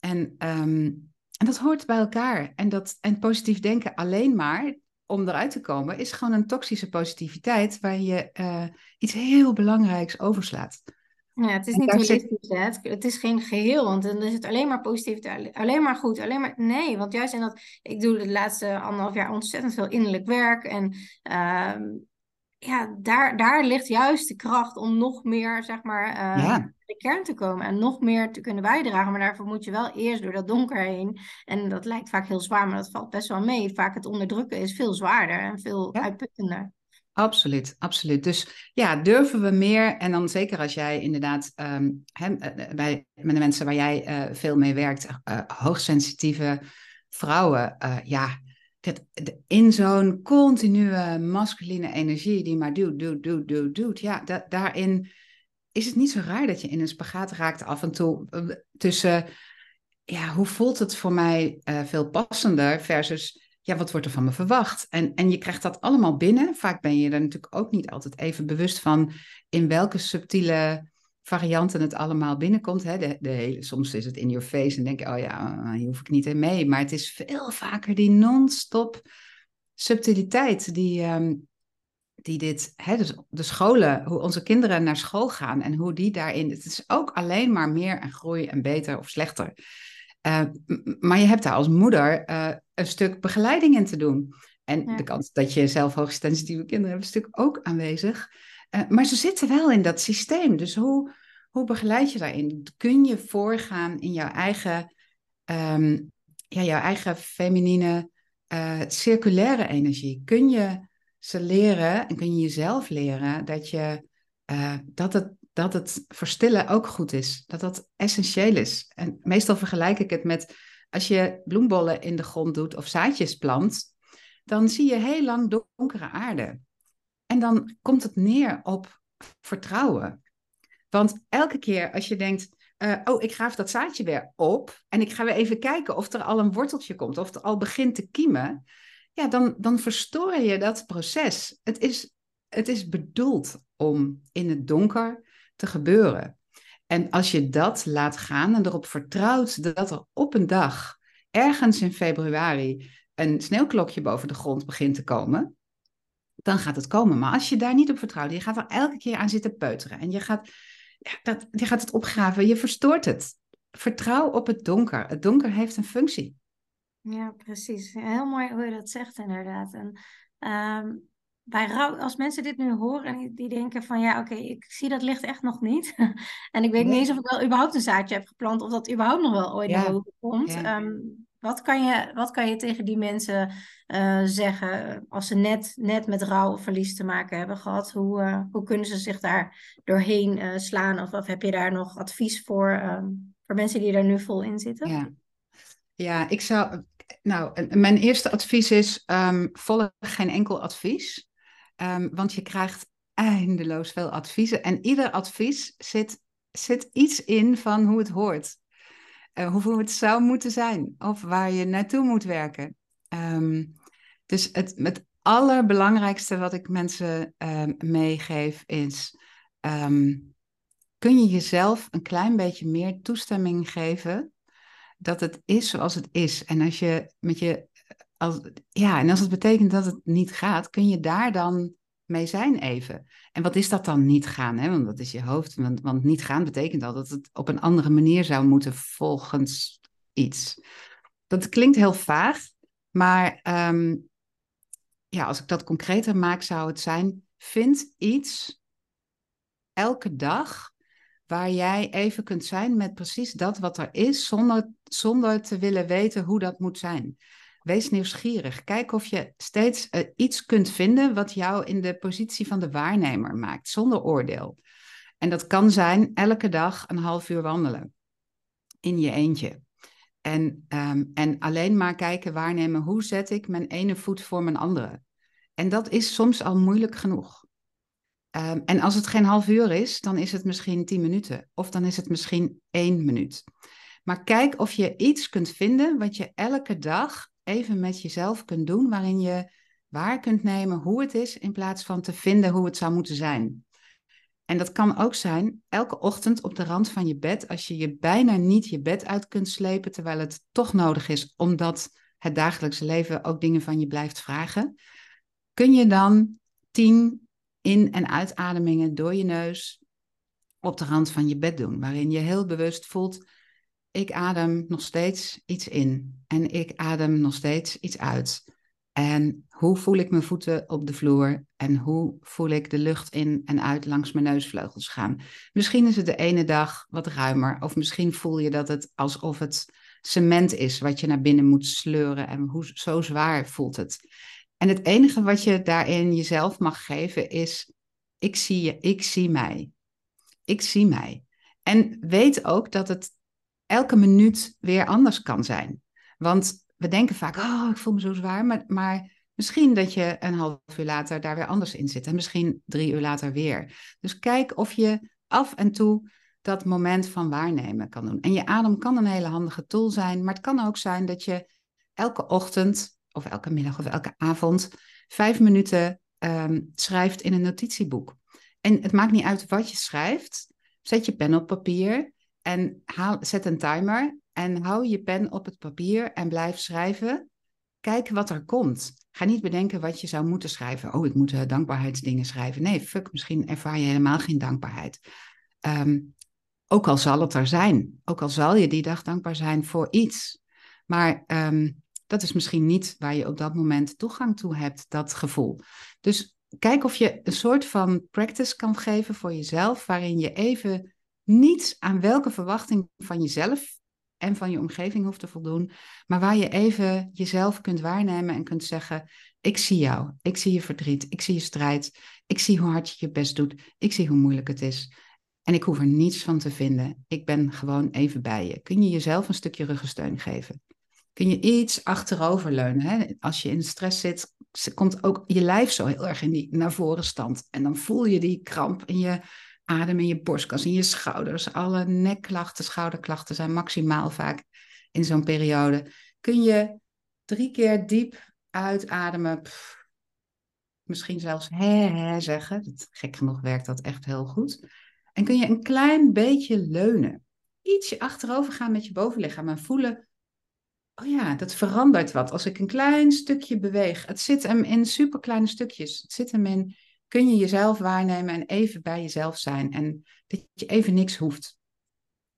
En um, en dat hoort bij elkaar. En, dat, en positief denken alleen maar om eruit te komen, is gewoon een toxische positiviteit waar je uh, iets heel belangrijks overslaat. Ja, het is niet holistisch? Het, het, is geen geheel, want dan is het alleen maar positief, alleen maar goed, alleen maar... Nee, want juist in dat... Ik doe de laatste anderhalf jaar ontzettend veel innerlijk werk en... Uh, ja, daar, daar ligt juist de kracht om nog meer, zeg maar, uh, de kern te komen en nog meer te kunnen bijdragen. Maar daarvoor moet je wel eerst door dat donker heen. En dat lijkt vaak heel zwaar, maar dat valt best wel mee. Vaak het onderdrukken is veel zwaarder en veel uitputtender. Absoluut, absoluut. Dus ja, durven we meer? En dan zeker als jij inderdaad um, bij met de mensen waar jij uh, veel mee werkt, uh, hoogsensitieve vrouwen, ja, dat, in zo'n continue masculine energie die maar doet, doet, doet, doet, doet, ja, da, daarin is het niet zo raar dat je in een spagaat raakt af en toe tussen, ja, hoe voelt het voor mij veel passender versus ja, wat wordt er van me verwacht? En, en je krijgt dat allemaal binnen. Vaak ben je er natuurlijk ook niet altijd even bewust van in welke subtiele varianten het allemaal binnenkomt. Hè? De, de hele, soms is het in your face en denk je, oh ja, hier hoef ik niet in mee. Maar het is veel vaker die non-stop subtiliteit die, ehm, die dit, hè, dus de scholen, hoe onze kinderen naar school gaan en hoe die daarin, het is ook alleen maar meer en groei en beter of slechter. Uh, maar je hebt daar als moeder uh, een stuk begeleiding in te doen. En de kans dat je zelf hoogsensitieve kinderen hebt, is natuurlijk ook aanwezig. Uh, maar ze zitten wel in dat systeem. Dus hoe, hoe begeleid je daarin? Kun je voorgaan in jouw eigen, um, ja, jouw eigen feminine circulaire energie? Kun je ze leren en kun je jezelf leren dat, je, dat het dat het verstillen ook goed is. Dat dat essentieel is. En meestal vergelijk ik het met als je bloembollen in de grond doet of zaadjes plant, dan zie je heel lang donkere aarde. En dan komt het neer op vertrouwen. Want elke keer als je denkt, uh, oh, ik graaf dat zaadje weer op en ik ga weer even kijken of er al een worteltje komt, of het al begint te kiemen, ja, dan, dan verstoor je dat proces. Het is, het is bedoeld om in het donker te gebeuren. En als je dat laat gaan en erop vertrouwt dat er op een dag, ergens in februari, een sneeuwklokje boven de grond begint te komen, dan gaat het komen. Maar als je daar niet op vertrouwt, je gaat er elke keer aan zitten peuteren en je gaat, ja, dat, je gaat het opgraven, je verstoort het. Vertrouw op het donker. Het donker heeft een functie. Ja, precies. Heel mooi hoe je dat zegt, inderdaad. En um, bij rouw, als mensen dit nu horen en die denken van ja, oké, ik zie dat licht echt nog niet. [laughs] en ik weet niet eens of ik wel überhaupt een zaadje heb geplant of dat überhaupt nog wel ooit naar boven komt. Ehm, wat, kan je, wat kan je tegen die mensen uh, zeggen als ze net, net met rouw of verlies te maken hebben gehad? Hoe, uh, hoe kunnen ze zich daar doorheen uh, slaan? Of, of heb je daar nog advies voor, um, voor mensen die er nu vol in zitten? Ja, ja ik zou. Nou, mijn eerste advies is: um, volg geen enkel advies. Um, want je krijgt eindeloos veel adviezen. En ieder advies zit, zit iets in van hoe het hoort. Uh, hoe het zou moeten zijn. Of waar je naartoe moet werken. Um, dus het, het allerbelangrijkste wat ik mensen um, meegeef is... kun je jezelf een klein beetje meer toestemming geven dat het is zoals het is. En als je met je als, ja, en als het betekent dat het niet gaat, kun je daar dan mee zijn even. En wat is dat dan niet gaan? Hè? Want dat is je hoofd. Want, want niet gaan betekent al dat het op een andere manier zou moeten volgens iets. Dat klinkt heel vaag, maar ehm, ja, als ik dat concreter maak, zou het zijn: vind iets elke dag waar jij even kunt zijn met precies dat wat er is, zonder, zonder te willen weten hoe dat moet zijn. Wees nieuwsgierig. Kijk of je steeds uh, iets kunt vinden wat jou in de positie van de waarnemer maakt, zonder oordeel. En dat kan zijn elke dag een half uur wandelen in je eentje. En, um, en alleen maar kijken, waarnemen, hoe zet ik mijn ene voet voor mijn andere. En dat is soms al moeilijk genoeg. Um, en als het geen half uur is, dan is het misschien tien minuten. Of dan is het misschien één minuut. Maar kijk of je iets kunt vinden wat je elke dag even met jezelf kunt doen, waarin je waar kunt nemen hoe het is, in plaats van te vinden hoe het zou moeten zijn. En dat kan ook zijn elke ochtend op de rand van je bed, als je je bijna niet je bed uit kunt slepen, terwijl het toch nodig is, omdat het dagelijkse leven ook dingen van je blijft vragen. Kun je dan tien in- en uitademingen door je neus op de rand van je bed doen, waarin je heel bewust voelt, ik adem nog steeds iets in en ik adem nog steeds iets uit. En hoe voel ik mijn voeten op de vloer en hoe voel ik de lucht in en uit langs mijn neusvleugels gaan. Misschien is het de ene dag wat ruimer of misschien voel je dat het alsof het cement is wat je naar binnen moet sleuren en hoe zo zwaar voelt het. En het enige wat je daarin jezelf mag geven is, ik zie je, ik zie mij. Ik zie mij. En weet ook dat het elke minuut weer anders kan zijn. Want we denken vaak, oh, ik voel me zo zwaar, maar, maar misschien dat je een half uur later daar weer anders in zit en misschien drie uur later weer. Dus kijk of je af en toe dat moment van waarnemen kan doen. En je adem kan een hele handige tool zijn, maar het kan ook zijn dat je elke ochtend of elke middag of elke avond vijf minuten ehm, schrijft in een notitieboek. En het maakt niet uit wat je schrijft. Zet je pen op papier en haal, zet een timer en hou je pen op het papier en blijf schrijven. Kijk wat er komt. Ga niet bedenken wat je zou moeten schrijven. Oh, ik moet uh, dankbaarheidsdingen schrijven. Nee, fuck, misschien ervaar je helemaal geen dankbaarheid. Ehm, ook al zal het er zijn. Ook al zal je die dag dankbaar zijn voor iets. Maar ehm, dat is misschien niet waar je op dat moment toegang toe hebt, dat gevoel. Dus kijk of je een soort van practice kan geven voor jezelf, waarin je even niet aan welke verwachting van jezelf en van je omgeving hoeft te voldoen, maar waar je even jezelf kunt waarnemen en kunt zeggen: Ik zie jou, ik zie je verdriet, ik zie je strijd, ik zie hoe hard je je best doet, ik zie hoe moeilijk het is. En ik hoef er niets van te vinden. Ik ben gewoon even bij je. Kun je jezelf een stukje ruggensteun geven? Kun je iets achteroverleunen? Hè? Als je in stress zit, komt ook je lijf zo heel erg in die naar voren stand. En dan voel je die kramp in je adem in je borstkas, in je schouders. Alle nekklachten, schouderklachten zijn maximaal vaak in zo'n periode. Kun je drie keer diep uitademen. misschien zelfs hè, hè zeggen. Dat, gek genoeg werkt dat echt heel goed. En kun je een klein beetje leunen. Ietsje achterover gaan met je bovenlichaam en voelen. Oh ja, dat verandert wat. Als ik een klein stukje beweeg. Het zit hem in super kleine stukjes. Het zit hem in kun je jezelf waarnemen en even bij jezelf zijn. En dat je even niks hoeft.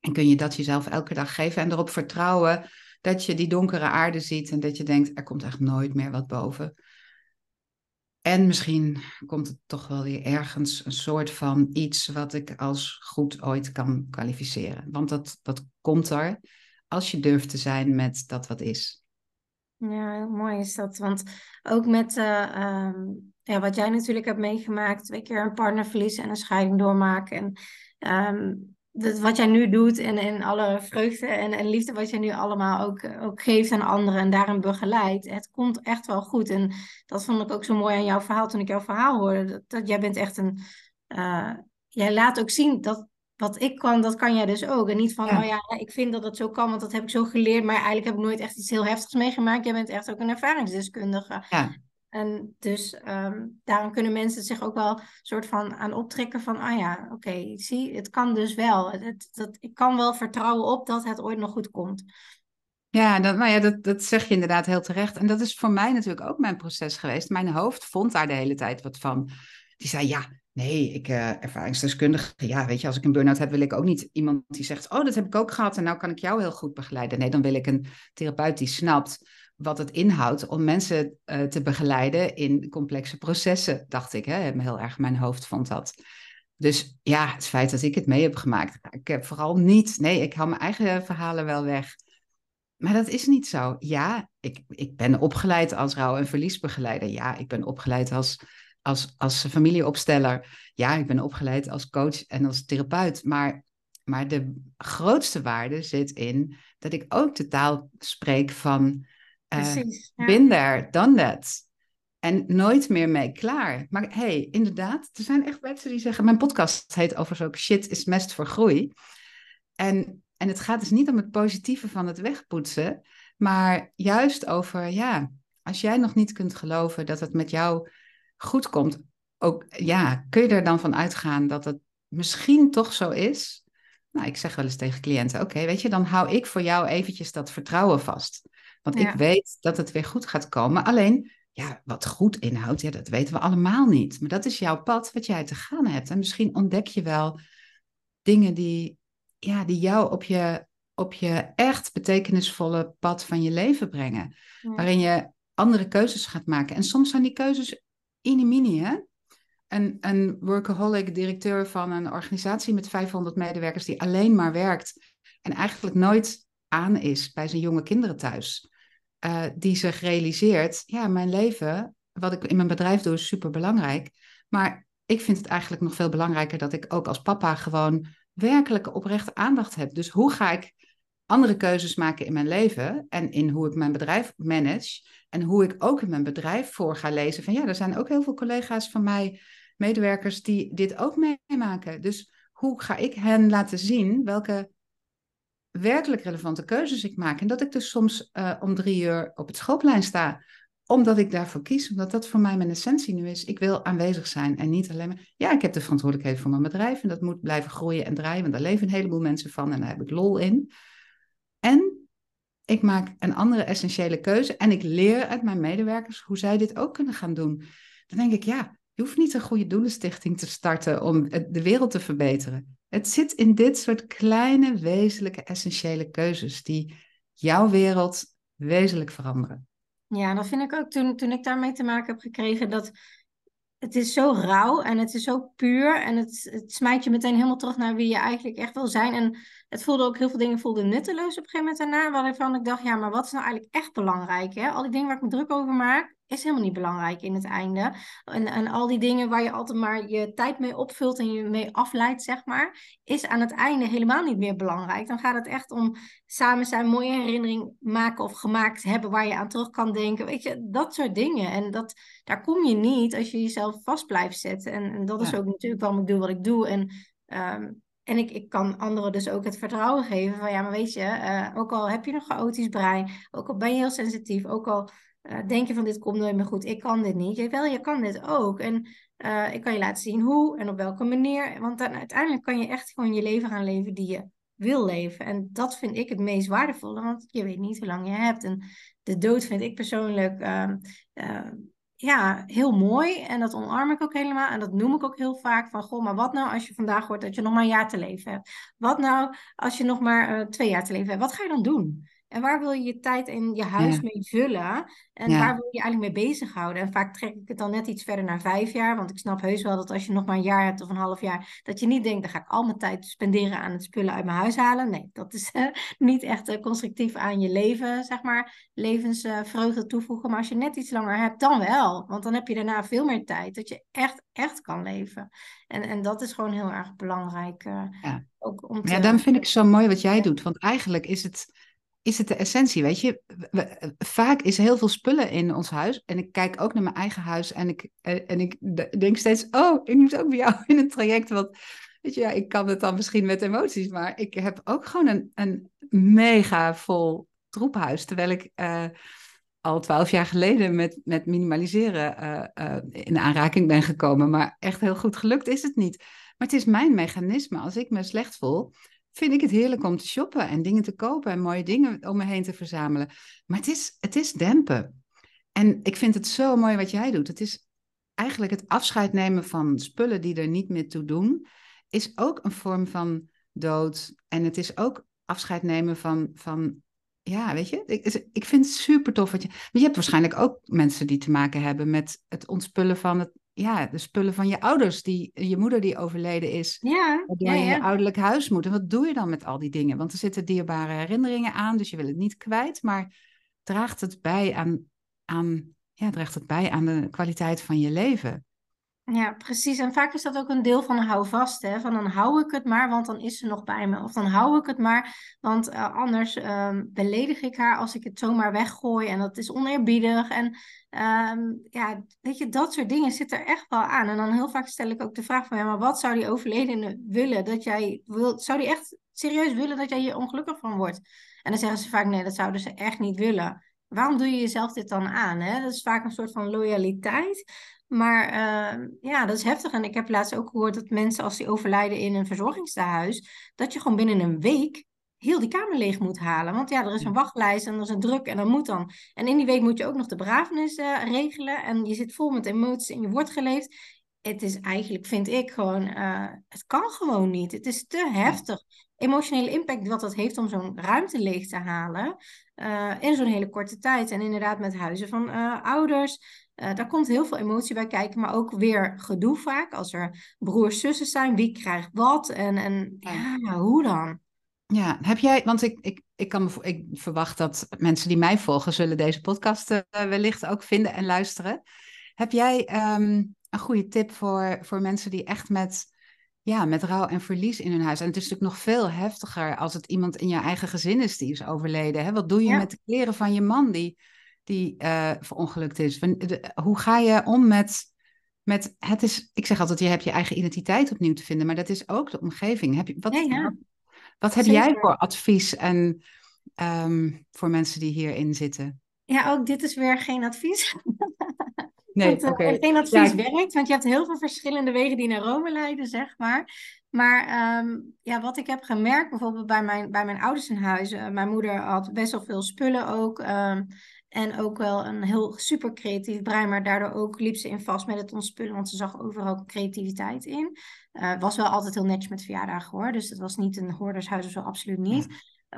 En kun je dat jezelf elke dag geven en erop vertrouwen dat je die donkere aarde ziet en dat je denkt, er komt echt nooit meer wat boven. En misschien komt het toch wel weer ergens een soort van iets wat ik als goed ooit kan kwalificeren. Want dat, dat komt er als je durft te zijn met dat wat is. Ja, heel mooi is dat. Want ook met uh, ja, wat jij natuurlijk hebt meegemaakt, twee keer een partnerverlies en een scheiding doormaken. En um, dat, wat jij nu doet en, en alle vreugde en, en liefde wat jij nu allemaal ook, ook geeft aan anderen en daarin begeleidt. Het komt echt wel goed. En dat vond ik ook zo mooi aan jouw verhaal toen ik jouw verhaal hoorde. Dat, dat jij bent echt een. Uh, jij laat ook zien dat wat ik kan, dat kan jij dus ook. En niet van, oh ja, ik vind dat het zo kan, want dat heb ik zo geleerd. Maar eigenlijk heb ik nooit echt iets heel heftigs meegemaakt. Jij bent echt ook een ervaringsdeskundige. Ja. En dus um, daarom kunnen mensen zich ook wel soort van aan optrekken van, ah ja, oké, zie, het kan dus wel. Het, dat, ik kan wel vertrouwen op dat het ooit nog goed komt. Ja, dat, nou ja dat, dat zeg je inderdaad heel terecht. En dat is voor mij natuurlijk ook mijn proces geweest. Mijn hoofd vond daar de hele tijd wat van. Die zei, ja, nee, ik uh, ervaringsdeskundige. Ja, weet je, als ik een burn-out heb, wil ik ook niet iemand die zegt, oh, dat heb ik ook gehad en nou kan ik jou heel goed begeleiden. Nee, dan wil ik een therapeut die snapt wat het inhoudt om mensen uh, te begeleiden in complexe processen, dacht ik. Hè? Heel erg mijn hoofd vond dat. Dus ja, het feit dat ik het mee heb gemaakt. Ik heb vooral niet, nee, ik hou mijn eigen verhalen wel weg. Maar dat is niet zo. Ja, ik, ik ben opgeleid als rouw- en verliesbegeleider. Ja, ik ben opgeleid als, als, als familieopsteller. Ja, ik ben opgeleid als coach en als therapeut. Maar, maar de grootste waarde zit in dat ik ook de taal spreek van Precies. Uh, Been there, done that. En nooit meer mee klaar. Maar hey, inderdaad, er zijn echt mensen die zeggen... Mijn podcast heet overigens ook Shit is mest voor groei. En, en het gaat dus niet om het positieve van het wegpoetsen... maar juist over, ja, als jij nog niet kunt geloven dat het met jou goed komt... Ook, ja, kun je er dan van uitgaan dat het misschien toch zo is... Nou, ik zeg wel eens tegen cliënten: Oké, weet je, dan hou ik voor jou eventjes dat vertrouwen vast. Want ik weet dat het weer goed gaat komen. Alleen, ja, wat goed inhoudt, ja, dat weten we allemaal niet. Maar dat is jouw pad wat jij te gaan hebt. En misschien ontdek je wel dingen die, ja, die jou op je, op je echt betekenisvolle pad van je leven brengen. Waarin je andere keuzes gaat maken. En soms zijn die keuzes inimini, hè? Een, een workaholic directeur van een organisatie met 500 medewerkers die alleen maar werkt en eigenlijk nooit aan is bij zijn jonge kinderen thuis. Uh, die zich realiseert, ja, mijn leven, wat ik in mijn bedrijf doe, is super belangrijk. Maar ik vind het eigenlijk nog veel belangrijker dat ik ook als papa gewoon werkelijke oprechte aandacht heb. Dus hoe ga ik andere keuzes maken in mijn leven en in hoe ik mijn bedrijf manage en hoe ik ook in mijn bedrijf voor ga lezen van ja, er zijn ook heel veel collega's van mij, medewerkers die dit ook meemaken. Dus hoe ga ik hen laten zien welke werkelijk relevante keuzes ik maak en dat ik dus soms uh, om drie uur op het schoolplein sta omdat ik daarvoor kies, omdat dat voor mij mijn essentie nu is. Ik wil aanwezig zijn en niet alleen maar. Ja, ik heb de verantwoordelijkheid voor mijn bedrijf en dat moet blijven groeien en draaien, want daar leven een heleboel mensen van en daar heb ik lol in. En ik maak een andere essentiële keuze en ik leer uit mijn medewerkers hoe zij dit ook kunnen gaan doen. Dan denk ik, ja, je hoeft niet een goede doelenstichting te starten om de wereld te verbeteren. Het zit in dit soort kleine, wezenlijke, essentiële keuzes die jouw wereld wezenlijk veranderen. Ja, dat vind ik ook toen, toen ik daarmee te maken heb gekregen dat het is zo rauw en het is zo puur en het, het smijt je meteen helemaal terug naar wie je eigenlijk echt wil zijn. En het voelde ook heel veel dingen voelden nutteloos op een gegeven moment daarna, waarvan ik dacht, ja, maar wat is nou eigenlijk echt belangrijk? Hè? Al die dingen waar ik me druk over maak, is helemaal niet belangrijk in het einde. En, en al die dingen waar je altijd maar je tijd mee opvult en je mee afleidt, zeg maar, is aan het einde helemaal niet meer belangrijk. Dan gaat het echt om samen zijn, mooie herinnering maken of gemaakt hebben waar je aan terug kan denken. Weet je, dat soort dingen. En dat, daar kom je niet als je jezelf vast blijft zetten. En, en dat is ook natuurlijk waarom ik doe wat ik doe. En ehm, en ik, ik kan anderen dus ook het vertrouwen geven van ja, maar weet je, uh, ook al heb je een chaotisch brein, ook al ben je heel sensitief, ook al uh, denk je van dit komt nooit meer goed, ik kan dit niet. Jawel, je kan dit ook. En uh, ik kan je laten zien hoe en op welke manier. Want dan uiteindelijk kan je echt gewoon je leven gaan leven die je wil leven. En dat vind ik het meest waardevolle, want je weet niet hoe lang je hebt. En de dood vind ik persoonlijk uh, ja, heel mooi. En dat omarm ik ook helemaal. En dat noem ik ook heel vaak van, goh, maar wat nou als je vandaag hoort dat je nog maar een jaar te leven hebt? Wat nou als je nog maar twee jaar te leven hebt? Wat ga je dan doen? En waar wil je je tijd in je huis mee vullen? En waar wil je je eigenlijk mee bezighouden? En vaak trek ik het dan net iets verder naar vijf jaar. Want ik snap heus wel dat als je nog maar een jaar hebt of een half jaar, dat je niet denkt, dan ga ik al mijn tijd spenderen aan het spullen uit mijn huis halen. Nee, dat is uh, [laughs] niet echt uh, constructief aan je leven, zeg maar, levensvreugde toevoegen. Maar als je net iets langer hebt, dan wel. Want dan heb je daarna veel meer tijd dat je echt, echt kan leven. En, en dat is gewoon heel erg belangrijk. Uh, ja. Ook om te... ja, dan vind ik zo mooi wat jij doet. Want eigenlijk is het is het de essentie, weet je. vaak is heel veel spullen in ons huis. En ik kijk ook naar mijn eigen huis. En ik, en ik denk steeds, oh, ik moet ook bij jou [laughs] in een traject. Want weet je, ja, ik kan het dan misschien met emoties. Maar ik heb ook gewoon een, een mega vol troephuis. Terwijl ik uh, al twaalf jaar geleden met, met minimaliseren uh, in aanraking ben gekomen. Maar echt heel goed gelukt is het niet. Maar het is mijn mechanisme. Als ik me slecht voel, vind ik het heerlijk om te shoppen en dingen te kopen en mooie dingen om me heen te verzamelen. Maar het is, het is dempen. En ik vind het zo mooi wat jij doet. Het is eigenlijk het afscheid nemen van spullen die er niet meer toe doen, is ook een vorm van dood. En het is ook afscheid nemen van, van ja, weet je, ik, ik vind het super tof. Wat je, je hebt waarschijnlijk ook mensen die te maken hebben met het ontspullen van het ja, de spullen van je ouders, die, je moeder die overleden is. Ja, waardoor je je ouderlijk huis moet. En wat doe je dan met al die dingen? Want er zitten dierbare herinneringen aan, dus je wil het niet kwijt. Maar draagt het bij aan, aan, ja, draagt het bij aan de kwaliteit van je leven? Ja, precies. En vaak is dat ook een deel van hou vast. Hè? Van dan hou ik het maar, want dan is ze nog bij me. Of dan hou ik het maar, want uh, anders uh, beledig ik haar als ik het zomaar weggooi. En dat is oneerbiedig. En uh, ja, weet je, dat soort dingen zitten er echt wel aan. En dan heel vaak stel ik ook de vraag van, ja, maar wat zou die overledene willen dat jij? Zou die echt serieus willen dat jij hier ongelukkig van wordt? En dan zeggen ze vaak, nee, dat zouden ze echt niet willen. Waarom doe je jezelf dit dan aan? Hè? Dat is vaak een soort van loyaliteit. Maar uh, ja, dat is heftig. En ik heb laatst ook gehoord dat mensen als die overlijden in een verzorgingstehuis, dat je gewoon binnen een week heel die kamer leeg moet halen. Want ja, er is een wachtlijst en er is een druk en dan moet dan. En in die week moet je ook nog de begrafenis uh, regelen. En je zit vol met emoties en je wordt geleefd. het is eigenlijk, vind ik gewoon, uh, het kan gewoon niet. Het is te heftig. Emotionele impact wat dat heeft om zo'n ruimte leeg te halen uh, in zo'n hele korte tijd. En inderdaad met huizen van uh, ouders. daar komt heel veel emotie bij kijken, maar ook weer gedoe vaak. Als er broers, zussen zijn, wie krijgt wat en, en ja, hoe dan? Ja, heb jij, want ik, ik, ik, kan ik verwacht dat mensen die mij volgen, zullen deze podcast uh, wellicht ook vinden en luisteren. Heb jij um, een goede tip voor, voor mensen die echt met, ja, met rouw en verlies in hun huis. En het is natuurlijk nog veel heftiger als het iemand in je eigen gezin is die is overleden. Hè? Wat doe je met de kleren van je man die, die uh, verongelukt is? Hoe ga je om met, met, het is, ik zeg altijd, je hebt je eigen identiteit opnieuw te vinden, maar dat is ook de omgeving. Heb je, wat, wat, wat, heb jij voor advies en um, voor mensen die hierin zitten? Ja, ook dit is weer geen advies. [laughs] Nee, oké. Okay. Geen advies werkt, want je hebt heel veel verschillende wegen die naar Rome leiden, zeg maar. Maar ehm, ja, wat ik heb gemerkt, bijvoorbeeld bij mijn, bij mijn ouders in huis. Uh, mijn moeder had best wel veel spullen ook. Um, en ook wel een heel super creatief brein, maar daardoor ook liep ze in vast met het ontspullen, want ze zag overal creativiteit in. Uh, was wel altijd heel netjes met verjaardagen hoor, dus het was niet een hoordershuis of zo, absoluut niet.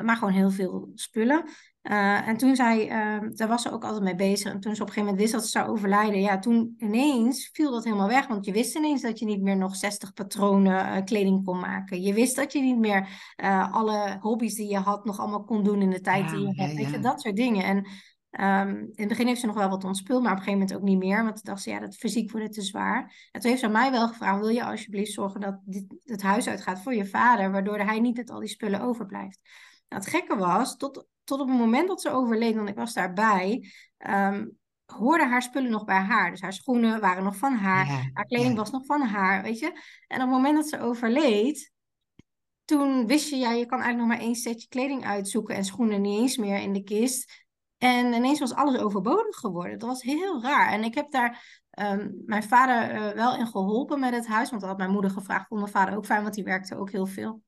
maar gewoon heel veel spullen. Uh, en toen zij, uh, daar was ze ook altijd mee bezig. En toen ze op een gegeven moment wist dat ze zou overlijden, ja, toen ineens viel dat helemaal weg. Want je wist ineens dat je niet meer nog 60 patronen uh, kleding kon maken. Je wist dat je niet meer alle hobby's die je had nog allemaal kon doen in de tijd die je had. Weet je, dat soort dingen. En um, in het begin heeft ze nog wel wat ontspuld, maar op een gegeven moment ook niet meer. Want toen dacht ze, ja, dat fysiek wordt het te zwaar. En toen heeft ze aan mij wel gevraagd, wil je alsjeblieft zorgen dat dit, het huis uitgaat voor je vader, waardoor hij niet met al die spullen overblijft. Nou, het gekke was, tot tot op het moment dat ze overleed, want ik was daarbij, um, hoorden haar spullen nog bij haar. Dus haar schoenen waren nog van haar, haar kleding was nog van haar, weet je. En op het moment dat ze overleed, toen wist je, ja, je kan eigenlijk nog maar één setje kleding uitzoeken en schoenen niet eens meer in de kist. En ineens was alles overbodig geworden. Dat was heel raar. En ik heb daar um, mijn vader uh, wel in geholpen met het huis. Want dat had mijn moeder gevraagd. Vond mijn vader ook fijn, want die werkte ook heel veel.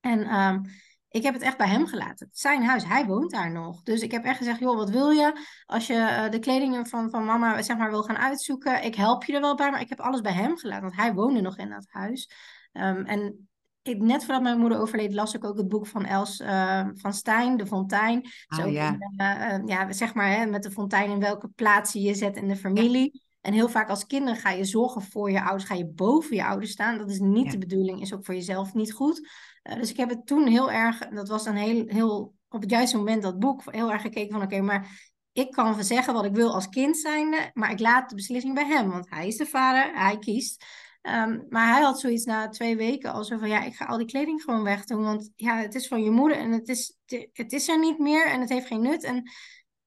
En um, ik heb het echt bij hem gelaten. Zijn huis, hij woont daar nog. Dus ik heb echt gezegd, joh, wat wil je? Als je uh, de kledingen van, van mama zeg maar, wil gaan uitzoeken, ik help je er wel bij. Maar ik heb alles bij hem gelaten, want hij woonde nog in dat huis. Um, en ik, net voordat mijn moeder overleed, las ik ook het boek van Els uh, van Stijn, De Fontein. Oh, ja. uh, ja, zeg maar, hè, met de fontein in welke plaats je je zet in de familie. En heel vaak als kinderen ga je zorgen voor je ouders, ga je boven je ouders staan. Dat is niet de bedoeling, is ook voor jezelf niet goed. Uh, dus ik heb het toen heel erg, dat was een heel, heel op het juiste moment dat boek, heel erg gekeken van oké, maar ik kan zeggen wat ik wil als kind zijnde, maar ik laat de beslissing bij hem, want hij is de vader, hij kiest. Um, maar hij had zoiets na twee weken als van ja, ik ga al die kleding gewoon wegdoen, want ja, het is van je moeder en het is, het is er niet meer en het heeft geen nut. En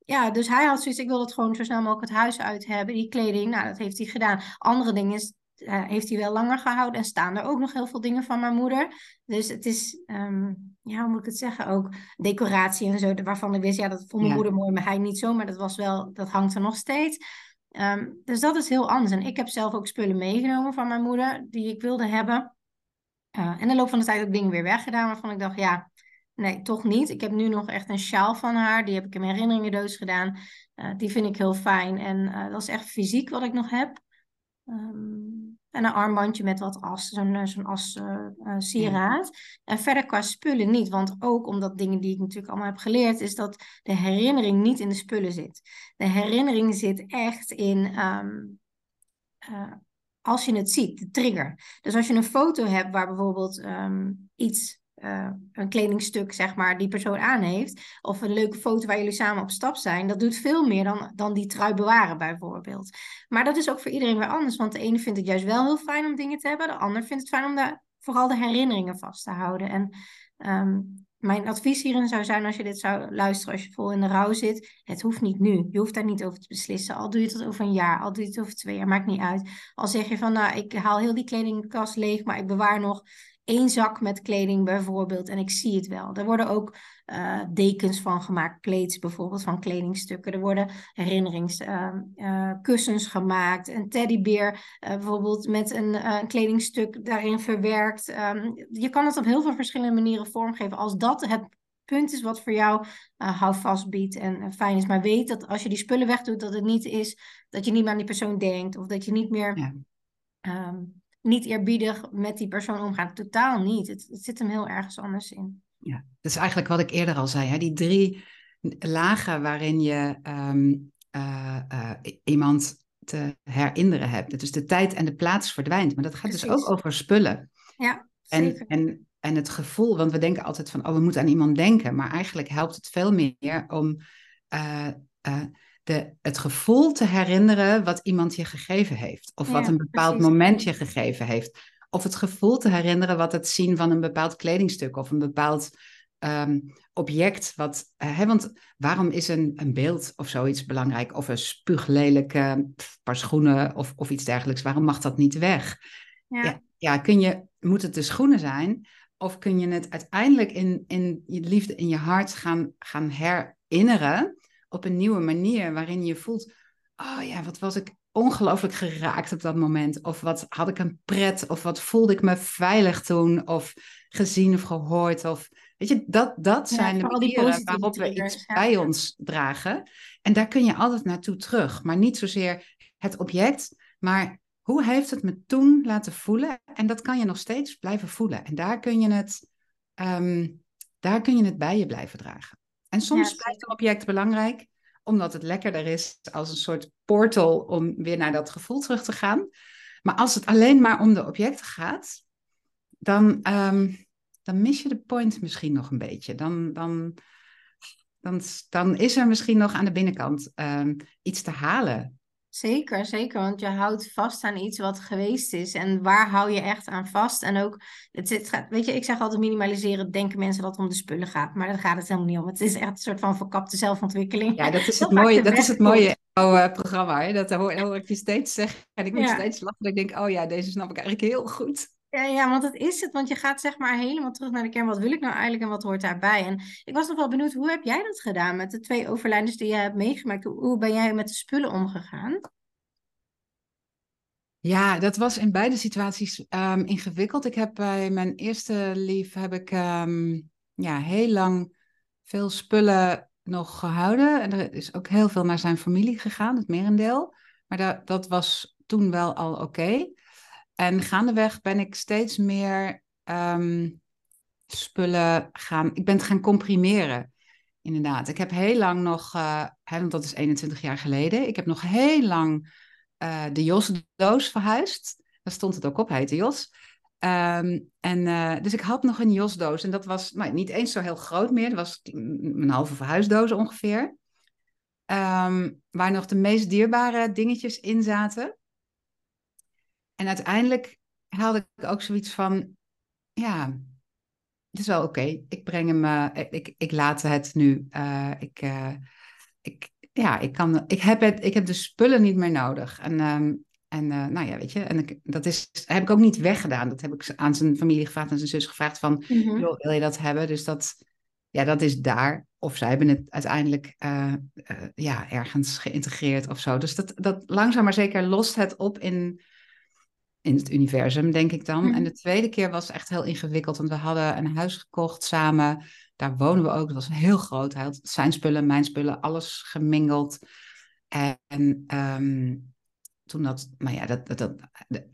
ja, dus hij had zoiets, ik wil het gewoon zo snel mogelijk het huis uit hebben, die kleding. Nou, dat heeft hij gedaan. Andere dingen uh, heeft hij wel langer gehouden en staan er ook nog heel veel dingen van mijn moeder. Dus het is, um, ja, hoe moet ik het zeggen, ook decoratie en zo, waarvan ik wist, ja, dat vond mijn moeder mooi, maar hij niet zo, maar dat was wel, dat hangt er nog steeds. Um, dus dat is heel anders. En ik heb zelf ook spullen meegenomen van mijn moeder, die ik wilde hebben. En in de loop van de tijd ook dingen weer weggedaan, waarvan ik dacht, ja, Nee, toch niet. Ik heb nu nog echt een sjaal van haar. Die heb ik in mijn herinneringendoos gedaan. Uh, die vind ik heel fijn. En uh, dat is echt fysiek wat ik nog heb. Um, en een armbandje met wat as, zo'n eh, zo'n as uh, uh, sieraad. En verder qua spullen niet. Want ook omdat dingen die ik natuurlijk allemaal heb geleerd, is dat de herinnering niet in de spullen zit. De herinnering zit echt in um, als je het ziet, de trigger. Dus als je een foto hebt waar bijvoorbeeld um, iets uh, een kledingstuk, zeg maar, die persoon aan heeft. Of een leuke foto waar jullie samen op stap zijn. Dat doet veel meer dan, dan die trui bewaren, bijvoorbeeld. Maar dat is ook voor iedereen weer anders. Want de ene vindt het juist wel heel fijn om dingen te hebben. De ander vindt het fijn om de, vooral de herinneringen vast te houden. En um, mijn advies hierin zou zijn, als je dit zou luisteren, als je vol in de rouw zit, het hoeft niet nu. Je hoeft daar niet over te beslissen. Al doe je het over een jaar, al doe je het over twee jaar, maakt niet uit. Al zeg je van, nou, ik haal heel die kledingkast leeg, maar ik bewaar nog één zak met kleding bijvoorbeeld en ik zie het wel. Er worden ook uh, dekens van gemaakt, kleeds bijvoorbeeld van kledingstukken. Er worden herinneringskussens uh, uh, gemaakt, een teddybeer bijvoorbeeld met een kledingstuk daarin verwerkt. Um, je kan het op heel veel verschillende manieren vormgeven. Als dat het punt is wat voor jou houvast biedt en fijn is. Maar weet dat als je die spullen wegdoet, dat het niet is dat je niet meer aan die persoon denkt of dat je niet meer... Ja um, niet eerbiedig met die persoon omgaan. Totaal niet. Het, het, zit hem heel ergens anders in. Ja, dat is eigenlijk wat ik eerder al zei. Hè? Die drie lagen waarin je ehm, eh, eh, iemand te herinneren hebt. Dus de tijd en de plaats verdwijnt. Maar dat gaat dus ook over spullen. Ja, zeker. En, en, en het gevoel, want we denken altijd van, oh, we moeten aan iemand denken. Maar eigenlijk helpt het veel meer om uh, de, het gevoel te herinneren wat iemand je gegeven heeft. Of wat een bepaald moment je gegeven heeft. Of het gevoel te herinneren wat het zien van een bepaald kledingstuk of een bepaald um, object. Wat, uh, hè, want waarom is een, een beeld of zoiets belangrijk? Of een spuuglelijke paar schoenen of, of iets dergelijks. Waarom mag dat niet weg? Ja. ja, ja kun je, moet het de schoenen zijn? Of kun je het uiteindelijk in, in je liefde, in je hart gaan, gaan herinneren? Op een nieuwe manier waarin je voelt, oh ja, wat was ik ongelooflijk geraakt op dat moment. Of wat had ik een pret, of wat voelde ik me veilig toen, of gezien of gehoord. Of, weet je, dat, dat zijn de manieren waarop we iets bij ons dragen. En daar kun je altijd naartoe terug. Maar niet zozeer het object, maar hoe heeft het me toen laten voelen? En dat kan je nog steeds blijven voelen. En daar kun je het, ehm, daar kun je het bij je blijven dragen. En soms blijft een object belangrijk, omdat het lekkerder is als een soort portal om weer naar dat gevoel terug te gaan. Maar als het alleen maar om de objecten gaat, dan, ehm, dan mis je de point misschien nog een beetje. Dan, dan, dan, dan is er misschien nog aan de binnenkant um, iets te halen. Zeker, zeker. Want je houdt vast aan iets wat geweest is. En waar hou je echt aan vast? En ook, het, het gaat, weet je, ik zeg altijd minimaliseren. Denken mensen dat het om de spullen gaat. Maar daar gaat het helemaal niet om. Het is echt een soort van verkapte zelfontwikkeling. Ja, dat is [laughs] het mooie, dat is het mooie programma. Hè? Dat hoor, hoor, ik je steeds zeggen. En ik moet steeds lachen. Ik denk, oh ja, deze snap ik eigenlijk heel goed. Ja, ja, want dat is het. Want je gaat zeg maar helemaal terug naar de kern. Wat wil ik nou eigenlijk en wat hoort daarbij? En ik was nog wel benieuwd, hoe heb jij dat gedaan met de twee overlijdens die je hebt meegemaakt? Hoe, ben jij met de spullen omgegaan? Ja, dat was in beide situaties um, ingewikkeld. Ik heb bij mijn eerste lief heb ik um, ja, heel lang veel spullen nog gehouden. En er is ook heel veel naar zijn familie gegaan, het merendeel. Maar dat, dat was toen wel al oké. En gaandeweg ben ik steeds meer um, spullen gaan... Ik ben het gaan comprimeren, inderdaad. Ik heb heel lang nog... Uh, want dat is 21 jaar geleden. Ik heb nog heel lang uh, de Jos-doos verhuisd. Daar stond het ook op, heette Jos. Um, en, uh, dus ik had nog een Jos-doos. En dat was nou, niet eens zo heel groot meer. Dat was een halve verhuisdoos ongeveer. Um, waar nog de meest dierbare dingetjes in zaten. En uiteindelijk haalde ik ook zoiets van... Ja, het is wel oké. Ik breng hem... Uh, ik, ik laat het nu. Uh, ik, ik, ja, ik, kan, ik, heb het, ik heb de spullen niet meer nodig. En, ehm, en nou ja, weet je, en ik, dat is, heb ik ook niet weggedaan. Dat heb ik aan zijn familie gevraagd en zijn zus gevraagd van, mm wil je dat hebben? Dus dat, ja, dat is daar. Of zij hebben het uiteindelijk ja, ergens geïntegreerd of zo. Dus dat, dat langzaam maar zeker lost het op in, in het universum, denk ik dan. En mhm. de tweede keer was echt heel ingewikkeld, want we hadden een huis gekocht samen daar wonen we ook. Dat was heel groot. Hij had zijn spullen, mijn spullen, alles gemingeld. En um, toen dat, maar ja, dat, dat, dat,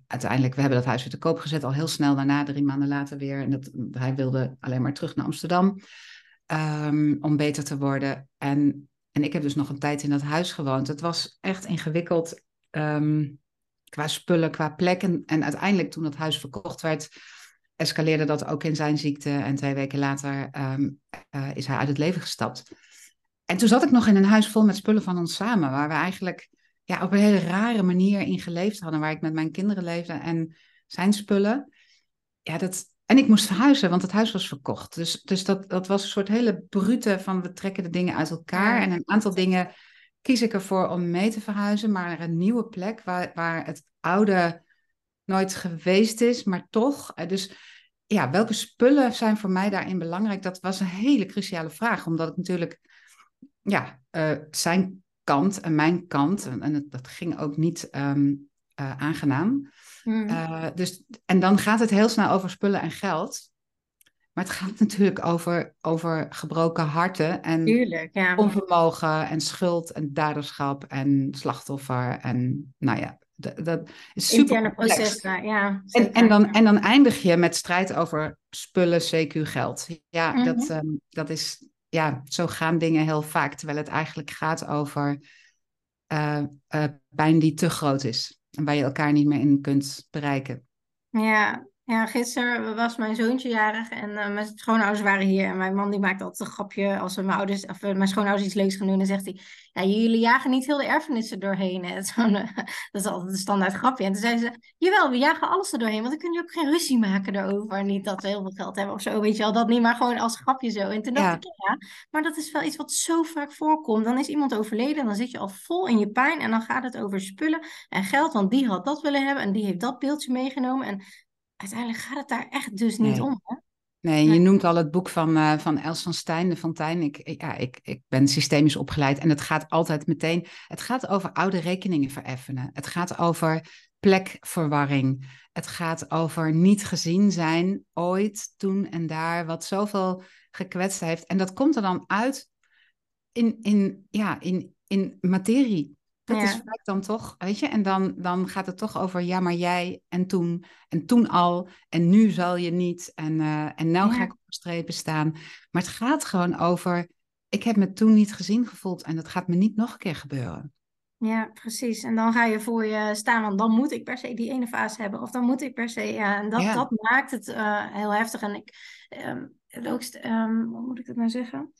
uiteindelijk, we hebben dat huis weer te koop gezet. Al heel snel daarna, drie maanden later weer. En dat, hij wilde alleen maar terug naar Amsterdam. Um, om beter te worden. En, en ik heb dus nog een tijd in dat huis gewoond. Het was echt ingewikkeld. Um, qua spullen, qua plekken. En uiteindelijk, toen dat huis verkocht werd escaleerde dat ook in zijn ziekte. En twee weken later ehm, eh, is hij uit het leven gestapt. En toen zat ik nog in een huis vol met spullen van ons samen, waar we eigenlijk ja, op een hele rare manier in geleefd hadden, waar ik met mijn kinderen leefde en zijn spullen. Ja, dat, en ik moest verhuizen, want het huis was verkocht. Dus, dus dat, dat was een soort hele brute van we trekken de dingen uit elkaar. En een aantal dingen kies ik ervoor om mee te verhuizen, maar naar een nieuwe plek waar, waar het oude nooit geweest is, maar toch. Eh, dus ja, welke spullen zijn voor mij daarin belangrijk? Dat was een hele cruciale vraag, omdat ik natuurlijk, ja, uh, zijn kant en mijn kant, en, en dat ging ook niet um, uh, aangenaam. Hmm. Uh, dus, en dan gaat het heel snel over spullen en geld. Maar het gaat natuurlijk over, over gebroken harten en Tuurlijk, ja. onvermogen en schuld en daderschap en slachtoffer en nou ja, Dat, is super Interne processen, ja. En, en, dan, en dan eindig je met strijd over spullen, CQ, geld. Ja, dat, Mhm. ehm, dat is, ja, zo gaan dingen heel vaak. Terwijl het eigenlijk gaat over eh, eh, pijn die te groot is. En waar je elkaar niet meer in kunt bereiken. Ja, ja, gisteren was mijn zoontje jarig en eh, mijn schoonouders waren hier. En mijn man die maakt altijd een grapje als we mijn ouders, of eh, mijn schoonouders iets leuks gaan doen. Dan zegt hij, ja, jullie jagen niet heel de erfenissen doorheen. Hè? [laughs] Eh, dat is altijd een standaard grapje. En toen zei ze, jawel, we jagen alles er doorheen. Want dan kun je ook geen ruzie maken daarover. Niet dat we heel veel geld hebben of zo, weet je wel. Dat niet, maar gewoon als grapje zo. En toen dacht Ja. ik, ja, maar dat is wel iets wat zo vaak voorkomt. Dan is iemand overleden en dan zit je al vol in je pijn. En dan gaat het over spullen en geld. Want die had dat willen hebben en die heeft dat beeldje meegenomen. En uiteindelijk gaat het daar echt dus niet Nee. om. Hè? Nee, je noemt al het boek van, eh, van Els van Stijn, de Fontijn. Ik, ik- ja, ik, ik ben systemisch opgeleid en het gaat altijd meteen... Het gaat over oude rekeningen vereffenen. Het gaat over plekverwarring. Het gaat over niet gezien zijn, ooit, toen en daar, wat zoveel gekwetst heeft. En dat komt er dan uit in, in, ja, in, in materie. Dat Ja. is vaak dan toch, weet je? En dan, dan gaat het toch over, ja, maar jij en toen en toen al en nu zal je niet en, eh, en nou ga ik op de strepen staan. Maar het gaat gewoon over, ik heb me toen niet gezien gevoeld en dat gaat me niet nog een keer gebeuren. Ja, precies. En dan ga je voor je staan, want dan moet ik per se die ene fase hebben. Of dan moet ik per se, ja. En dat, Ja. dat maakt het eh, heel heftig. En ik, ehm, hoe moet ik het nou zeggen?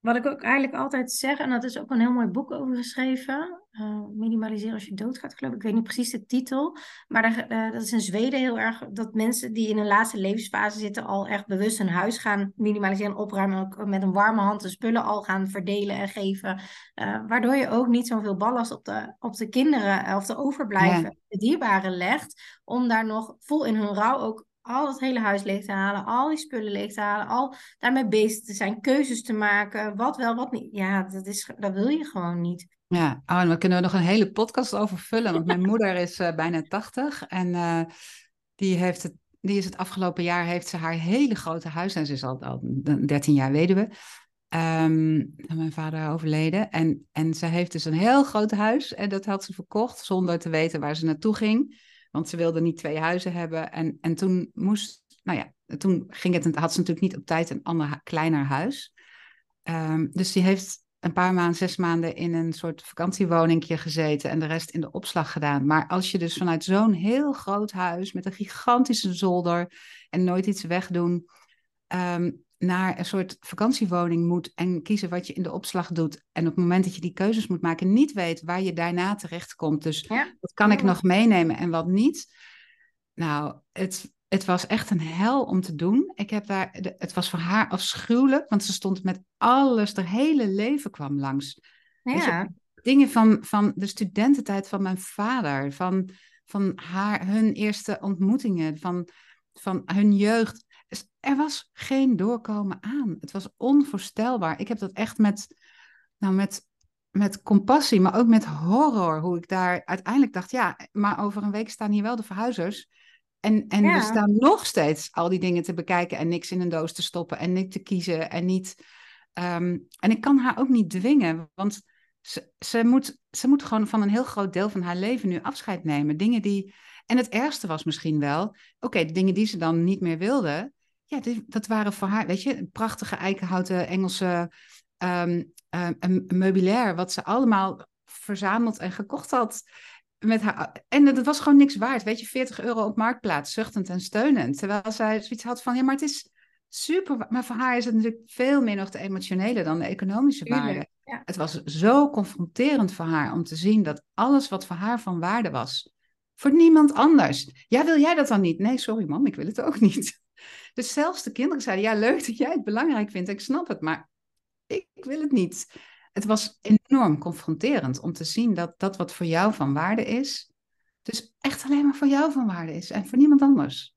Wat ik ook eigenlijk altijd zeg, en dat is ook een heel mooi boek over geschreven. eh, minimaliseren als je doodgaat, geloof ik. Ik weet niet precies de titel. Maar daar, eh, dat is in Zweden heel erg dat mensen die in hun laatste levensfase zitten al echt bewust hun huis gaan minimaliseren en opruimen. En ook met een warme hand de spullen al gaan verdelen en geven. Eh, waardoor je ook niet zoveel ballast op de, op de kinderen of de overblijven, de dierbaren legt. Om daar nog vol in hun rouw ook al het hele huis leeg te halen, al die spullen leeg te halen, al daarmee bezig te zijn, keuzes te maken, wat wel, wat niet. Ja, dat, is, dat wil je gewoon niet. Ja, oh, en daar kunnen we nog een hele podcast over vullen. Want mijn [laughs] moeder is eh, bijna 80 en eh, die, heeft het, die is het afgelopen jaar heeft ze haar hele grote huis en ze is al, al 13 jaar weduwe. En mijn vader overleden. En, en ze heeft dus een heel groot huis en dat had ze verkocht zonder te weten waar ze naartoe ging. Want ze wilde niet twee huizen hebben. En, en toen moest, nou ja, toen ging het, had ze natuurlijk niet op tijd een ander kleiner huis. Ehm, dus die heeft een paar maanden, zes maanden in een soort vakantiewoningje gezeten en de rest in de opslag gedaan. Maar als je dus vanuit zo'n heel groot huis met een gigantische zolder en nooit iets wegdoen, ehm, naar een soort vakantiewoning moet en kiezen wat je in de opslag doet. En op het moment dat je die keuzes moet maken, niet weet waar je daarna terechtkomt. Dus Ja. wat kan ik nog meenemen en wat niet? Nou, het, het was echt een hel om te doen. Ik heb daar, het was voor haar afschuwelijk, want ze stond met alles, haar hele leven kwam langs. Je, Ja, dingen van, van de studententijd van mijn vader, van, van haar, hun eerste ontmoetingen, van, van hun jeugd. Dus er was geen doorkomen aan. Het was onvoorstelbaar. Ik heb dat echt met, nou met, met compassie, maar ook met horror, hoe ik daar uiteindelijk dacht, ja, maar over een week staan hier wel de verhuizers. En, en Ja. we staan nog steeds al die dingen te bekijken en niks in een doos te stoppen en niet te kiezen en niet. ehm, en ik kan haar ook niet dwingen, want ze, ze, moet, ze moet gewoon van een heel groot deel van haar leven nu afscheid nemen. Dingen die. En het ergste was misschien wel, oké, de dingen die ze dan niet meer wilde, ja, die, dat waren voor haar, weet je, een prachtige eikenhouten Engelse een meubilair, wat ze allemaal verzameld en gekocht had. Met haar, en dat was gewoon niks waard. Weet je, 40 euro op marktplaats, zuchtend en steunend. Terwijl zij zoiets had van, ja, maar het is super. Maar voor haar is het natuurlijk veel meer nog de emotionele dan de economische waarde. Ja. Het was zo confronterend voor haar om te zien dat alles wat voor haar van waarde was, voor niemand anders. Ja, wil jij dat dan niet? Nee, sorry mam, ik wil het ook niet. Dus zelfs de kinderen zeiden, ja, leuk dat jij het belangrijk vindt, ik snap het, maar ik, wil het niet. Het was enorm confronterend om te zien dat dat wat voor jou van waarde is, dus echt alleen maar voor jou van waarde is en voor niemand anders.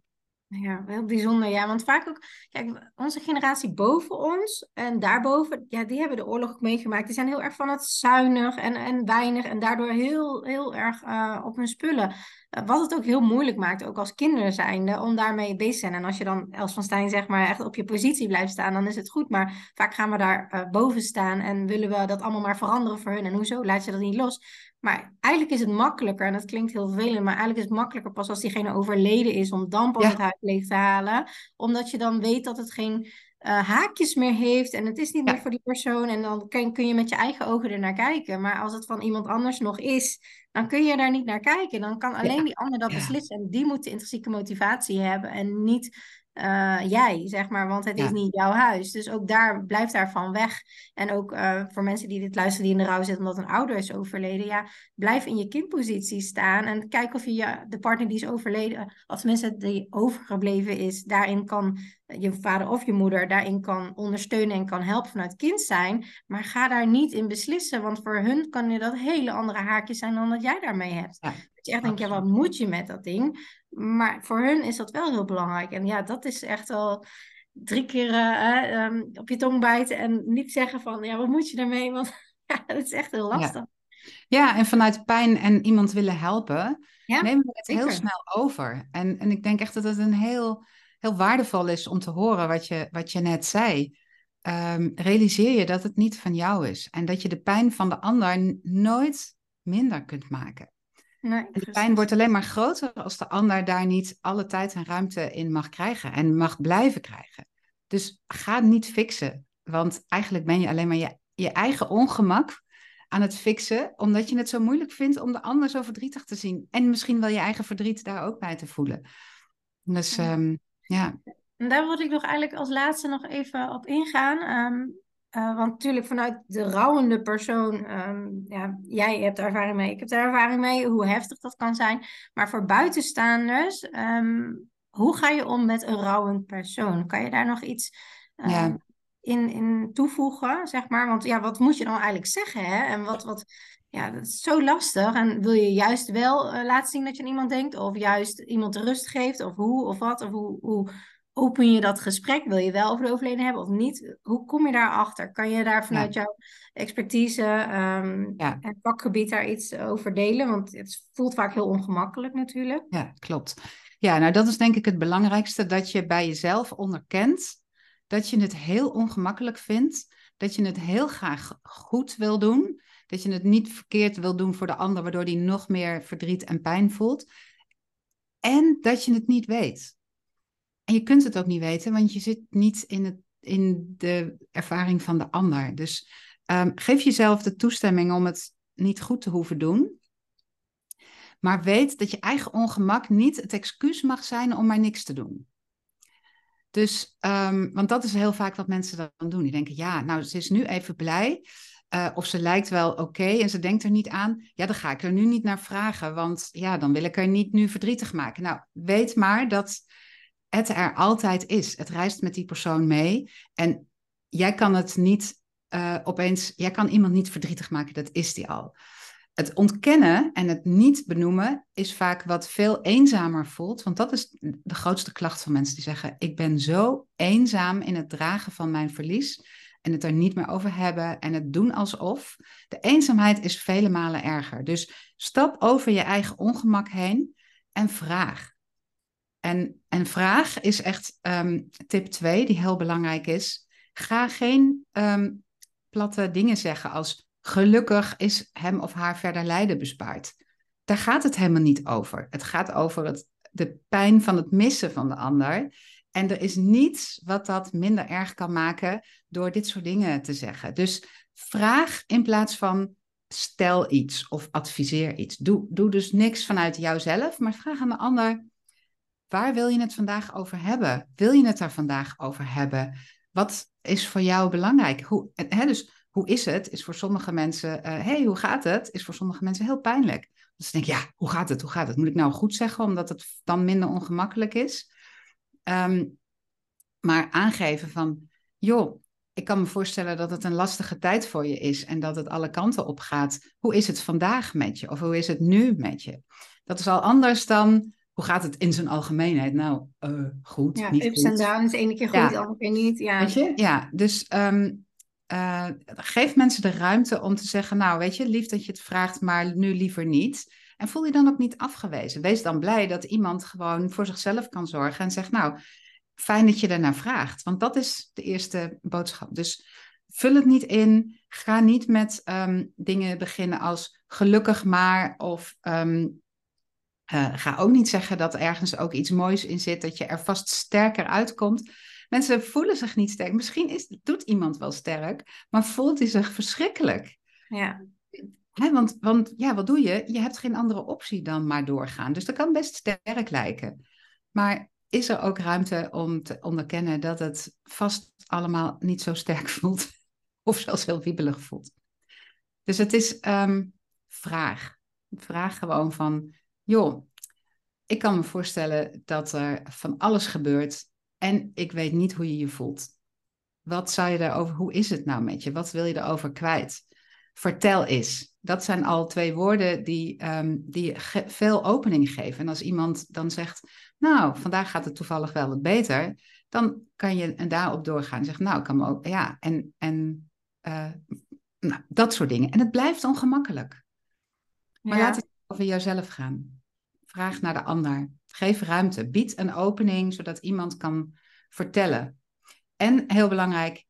Ja, heel bijzonder. Ja, want vaak ook, kijk, onze generatie boven ons en daarboven, ja, die hebben de oorlog ook meegemaakt. Die zijn heel erg van het zuinig en, en weinig en daardoor heel, heel erg eh, op hun spullen. Eh, wat het ook heel moeilijk maakt, ook als kinderen zijnde, om daarmee bezig te zijn. En als je dan, Els van Stijn, zeg maar, echt op je positie blijft staan, dan is het goed. Maar vaak gaan we daar uh, boven staan en willen we dat allemaal maar veranderen voor hun. En hoezo laat je dat niet los? Maar eigenlijk is het makkelijker, en dat klinkt heel vervelend, maar eigenlijk is het makkelijker pas als diegene overleden is, om dan pas het huis leeg te halen. Omdat je dan weet dat het geen uh, haakjes meer heeft en het is niet meer voor die persoon. En dan kun, kun je met je eigen ogen er naar kijken. Maar als het van iemand anders nog is, dan kun je daar niet naar kijken. Dan kan alleen die ander dat beslissen. En die moet de intrinsieke motivatie hebben en niet uh, jij, zeg maar, want het is niet jouw huis. Dus ook daar blijft daarvan weg. En ook uh, voor mensen die dit luisteren, die in de rouw zitten omdat een ouder is overleden, ja, blijf in je kindpositie staan en kijk of je de partner die is overleden, of mensen die overgebleven is, daarin kan je vader of je moeder daarin kan ondersteunen en kan helpen vanuit kind zijn. Maar ga daar niet in beslissen, want voor hun kan je dat hele andere haakjes zijn dan dat jij daarmee hebt. Ja, dat je echt denkt, ja, wat moet je met dat ding? Maar voor hun is dat wel heel belangrijk. En ja, dat is echt wel drie keer uh, um, op je tong bijten en niet zeggen van, ja, wat moet je daarmee? Want [laughs] ja, dat is echt heel lastig. Ja. Ja, en vanuit pijn en iemand willen helpen, nemen we het heel snel over. En, en ik denk echt dat het een heel, heel waardevol is om te horen wat je, wat je net zei. Um, realiseer je dat het niet van jou is en dat je de pijn van de ander nooit minder kunt maken. Nee, de pijn wordt alleen maar groter als de ander daar niet alle tijd en ruimte in mag krijgen en mag blijven krijgen. Dus ga niet fixen, want eigenlijk ben je alleen maar je, je eigen ongemak aan het fixen, omdat je het zo moeilijk vindt om de ander zo verdrietig te zien. En misschien wel je eigen verdriet daar ook bij te voelen. Dus um, ja. En daar wil ik nog eigenlijk als laatste nog even op ingaan. Um, uh, want natuurlijk vanuit de rouwende persoon, um, ja, jij hebt ervaring mee, ik heb er ervaring mee, hoe heftig dat kan zijn. Maar voor buitenstaanders, um, hoe ga je om met een rouwend persoon? Kan je daar nog iets ja in, in toevoegen, zeg maar? Want ja, wat moet je dan eigenlijk zeggen, hè? En wat, wat, ja, dat is zo lastig. En wil je juist wel uh, laten zien dat je aan iemand denkt, of juist iemand de rust geeft, of hoe, of wat, of hoe, hoe open je dat gesprek? Wil je wel over de overleden hebben of niet? Hoe kom je daarachter? Kan je daar vanuit jouw expertise um, ja. en vakgebied daar iets over delen? Want het voelt vaak heel ongemakkelijk natuurlijk. Ja, klopt. Ja, nou dat is denk ik het belangrijkste, dat je bij jezelf onderkent dat je het heel ongemakkelijk vindt, dat je het heel graag goed wil doen, dat je het niet verkeerd wil doen voor de ander, waardoor die nog meer verdriet en pijn voelt, en dat je het niet weet. Je kunt het ook niet weten, want je zit niet in, het, in de ervaring van de ander. Dus um, geef jezelf de toestemming om het niet goed te hoeven doen. Maar weet dat je eigen ongemak niet het excuus mag zijn om maar niks te doen. Dus, um, want dat is heel vaak wat mensen dan doen. Die denken, ja, nou, ze is nu even blij. Uh, of ze lijkt wel oké en ze denkt er niet aan. Ja, dan ga ik er nu niet naar vragen, want ja, dan wil ik er niet nu verdrietig maken. Nou, weet maar dat het er altijd is. Het reist met die persoon mee. En jij kan het niet uh, opeens, jij kan iemand niet verdrietig maken, dat is die al. Het ontkennen en het niet benoemen is vaak wat veel eenzamer voelt. Want dat is de grootste klacht van mensen die zeggen: Ik ben zo eenzaam in het dragen van mijn verlies. En het er niet meer over hebben en het doen alsof. De eenzaamheid is vele malen erger. Dus stap over je eigen ongemak heen en vraag. En, en vraag is echt um, tip 2, die heel belangrijk is. Ga geen um, platte dingen zeggen als gelukkig is hem of haar verder lijden bespaard. Daar gaat het helemaal niet over. Het gaat over het, de pijn van het missen van de ander. En er is niets wat dat minder erg kan maken door dit soort dingen te zeggen. Dus vraag in plaats van stel iets of adviseer iets. Doe, doe dus niks vanuit jouzelf, maar vraag aan de ander: waar wil je het vandaag over hebben? Wil je het daar vandaag over hebben? Wat is voor jou belangrijk? Hoe, hè, dus hoe is het, is voor sommige mensen, hé, uh, hey, hoe gaat het, is voor sommige mensen heel pijnlijk. Dus ze denken, ja, hoe gaat het, hoe gaat het? Moet ik nou goed zeggen, omdat het dan minder ongemakkelijk is? Um, maar aangeven van, joh, ik kan me voorstellen dat het een lastige tijd voor je is en dat het alle kanten op gaat. Hoe is het vandaag met je? Of hoe is het nu met je? Dat is al anders dan, hoe gaat het in zijn algemeenheid? Nou, uh, goed, ja, niet ups en downs, de ene keer goed, de andere keer niet. Ja, weet je? ja dus um, uh, geef mensen de ruimte om te zeggen, nou weet je, lief dat je het vraagt, maar nu liever niet. En voel je dan ook niet afgewezen. Wees dan blij dat iemand gewoon voor zichzelf kan zorgen en zegt, nou, fijn dat je daarnaar vraagt. Want dat is de eerste boodschap. Dus vul het niet in. Ga niet met ehm, dingen beginnen als gelukkig maar. Of ehm, eh, ga ook niet zeggen dat ergens ook iets moois in zit. Dat je er vast sterker uitkomt. Mensen voelen zich niet sterk. Misschien is, doet iemand wel sterk, maar voelt hij zich verschrikkelijk. Ja. want, want ja, wat doe je? Je hebt geen andere optie dan maar doorgaan. Dus dat kan best sterk lijken. Maar is er ook ruimte om te onderkennen dat het vast allemaal niet zo sterk [laughs] voelt? Of zelfs heel wiebelig voelt. Dus het is um, vraag. Vraag gewoon van, joh, ik kan me voorstellen dat er van alles gebeurt en ik weet niet hoe je je voelt. Wat zou je daarover, hoe is het nou met je? Wat wil je erover kwijt? Vertel eens. Dat zijn al twee woorden die, um, die veel opening geven. En als iemand dan zegt, nou, vandaag gaat het toevallig wel wat beter, dan kan je en daarop doorgaan zeggen, nou, ik kan me ook, ja, en, en uh, nou, dat soort dingen. En het blijft ongemakkelijk. Maar laat het over jouzelf gaan. Vraag naar de ander. Geef ruimte. Bied een opening zodat iemand kan vertellen. En heel belangrijk,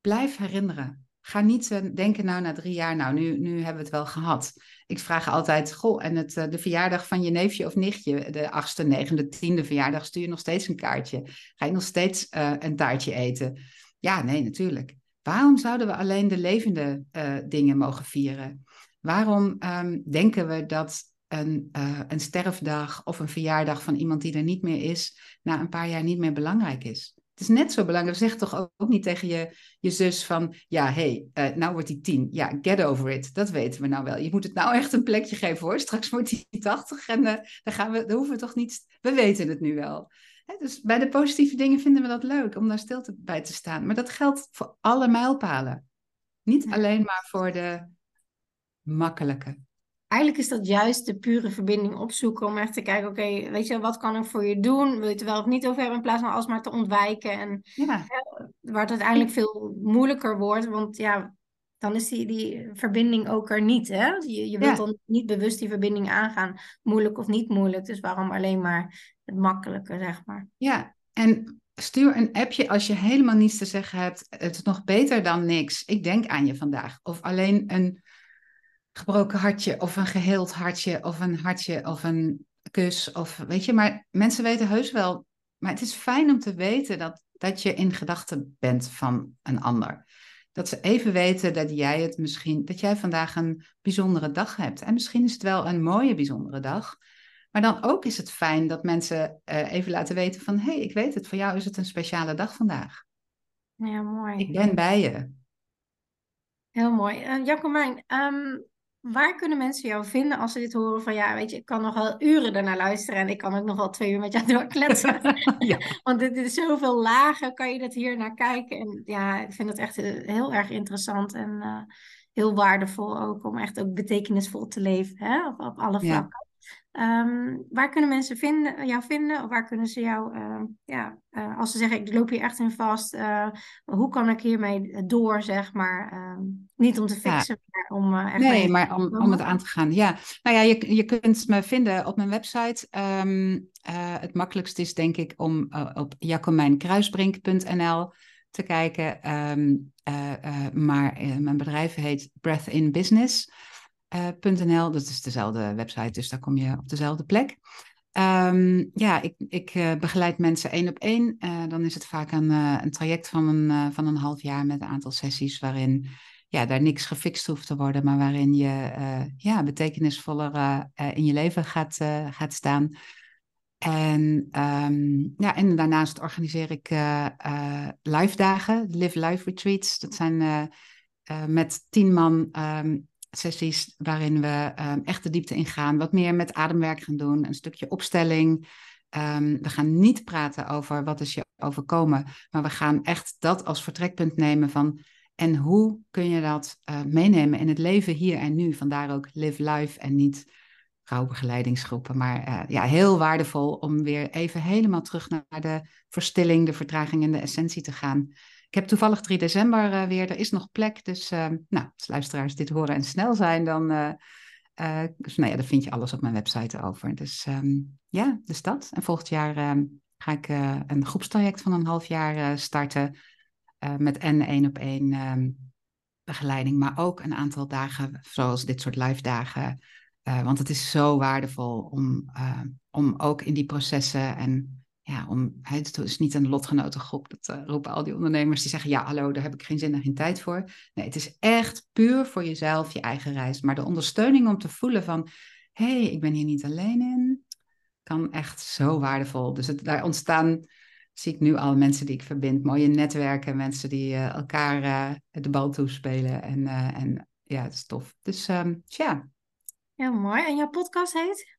blijf herinneren. Ga niet uh, denken, nou na drie jaar, nou nu, nu hebben we het wel gehad. Ik vraag altijd, goh, en het, uh, de verjaardag van je neefje of nichtje, de achtste, negende, tiende verjaardag, stuur je nog steeds een kaartje? Ga je nog steeds uh, een taartje eten? Ja, nee, natuurlijk. Waarom zouden we alleen de levende dingen mogen vieren? Waarom um, denken we dat een, uh, een sterfdag of een verjaardag van iemand die er niet meer is, na een paar jaar niet meer belangrijk is? Het is net zo belangrijk. Zeg toch ook, niet tegen je, je zus van, ja, hé, hey, uh, nou wordt hij tien. Ja, get over it. Dat weten we nou wel. Je moet het nou echt een plekje geven hoor. Straks wordt hij tachtig en uh, dan, gaan we, dan hoeven we toch niet... We weten het nu wel. Hè, dus bij de positieve dingen vinden we dat leuk om daar stil te, bij te staan. Maar dat geldt voor alle mijlpalen. Niet alleen maar voor de makkelijke. Eigenlijk is dat juist de pure verbinding opzoeken om echt te kijken, oké, weet je, wat kan ik voor je doen? Wil je het er wel of niet over hebben in plaats van alsmaar te ontwijken? En ja. waar het uiteindelijk veel moeilijker wordt, want ja, dan is die, die verbinding ook er niet. Hè? Je, je wilt dan niet bewust die verbinding aangaan, moeilijk of niet moeilijk. Dus waarom alleen maar het makkelijke, zeg maar. Ja, en stuur een appje als je helemaal niets te zeggen hebt. Het is nog beter dan niks. Ik denk aan je vandaag. Of alleen een gebroken hartje of een geheeld hartje of een hartje of een kus of weet je, maar mensen weten heus wel, maar het is fijn om te weten dat, dat je in gedachten bent van een ander. Dat ze even weten dat jij het misschien, dat jij vandaag een bijzondere dag hebt. En misschien is het wel een mooie bijzondere dag. Maar dan ook is het fijn dat mensen uh, even laten weten van, hé, hey, ik weet het, voor jou is het een speciale dag vandaag. Ja, mooi. Ik ben bij je. Heel mooi. Uh, Jacomijn, um, Waar kunnen mensen jou vinden als ze dit horen van ja, weet je, ik kan nog wel uren ernaar luisteren en ik kan ook nog wel twee uur met jou doorkletsen. [laughs] ja. [laughs] Want dit is zoveel lagen, kan je dat hier naar kijken. En ja, ik vind het echt eh, heel erg interessant en uh, heel waardevol ook om echt ook betekenisvol te leven hè, op, op alle vlakken. Um, waar kunnen mensen vinden, jou vinden? Of waar kunnen ze jou, uh, ja, uh, als ze zeggen, ik loop hier echt in vast, uh, hoe kan ik hiermee door, zeg maar? Ehm, niet om te fixen, ja. maar om echt Nee, maar om, om het aan te gaan. Ja, nou ja, je, je kunt me vinden op mijn website. Um, het makkelijkst is denk ik om op jacomijnkruisbrink.nl te kijken. maar mijn bedrijf heet Breath in Business. Uh, dat is dezelfde website, dus daar kom je op dezelfde plek. Um, ja, ik, ik uh, begeleid mensen één op één. Uh, dan is het vaak een, een traject van een, van een half jaar met een aantal sessies waarin ja, daar niks gefixt hoeft te worden, maar waarin je ja, betekenisvoller in je leven gaat, gaat staan. En, um, ja, en daarnaast organiseer ik live dagen, live live retreats. Dat zijn met tien man um, sessies waarin we um, echt de diepte ingaan, wat meer met ademwerk gaan doen, een stukje opstelling. Um, we gaan niet praten over wat is je overkomen, maar we gaan echt dat als vertrekpunt nemen van en hoe kun je dat uh, meenemen in het leven hier en nu. Vandaar ook live life en niet rouwbegeleidingsgroepen. Maar uh, ja, heel waardevol om weer even helemaal terug naar de verstilling, de vertraging en de essentie te gaan. Ik heb toevallig 3 december uh, weer, er is nog plek. Dus uh, nou, als luisteraars dit horen en snel zijn, dan uh, dus nou ja, vind je alles op mijn website over. Dus ehm, ja, dus dat. En volgend jaar ehm, ga ik een groepstraject van een half jaar starten. met en één op één ehm, begeleiding, maar ook een aantal dagen, zoals dit soort live dagen. want het is zo waardevol om, om ook in die processen en ja, om, het is niet een lotgenotengroep. Dat uh, roepen al die ondernemers die zeggen: Ja, hallo, daar heb ik geen zin en geen tijd voor. Nee, het is echt puur voor jezelf, je eigen reis. Maar de ondersteuning om te voelen van: hé, hey, ik ben hier niet alleen in, kan echt zo waardevol. Dus het, daar ontstaan, zie ik nu al mensen die ik verbind, mooie netwerken, mensen die uh, elkaar uh, de bal toespelen. En, en ja, het is tof. Dus um, ja. Heel mooi. En jouw podcast heet?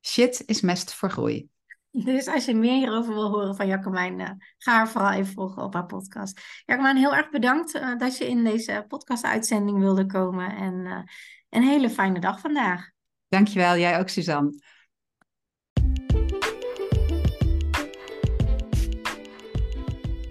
Shit is mest voor groei. Dus als je meer hierover wil horen van Jacqueline, uh, ga haar vooral even volgen op haar podcast. Jacqueline, heel erg bedankt uh, dat je in deze podcast-uitzending wilde komen. En uh, een hele fijne dag vandaag. Dankjewel, jij ook, Suzanne.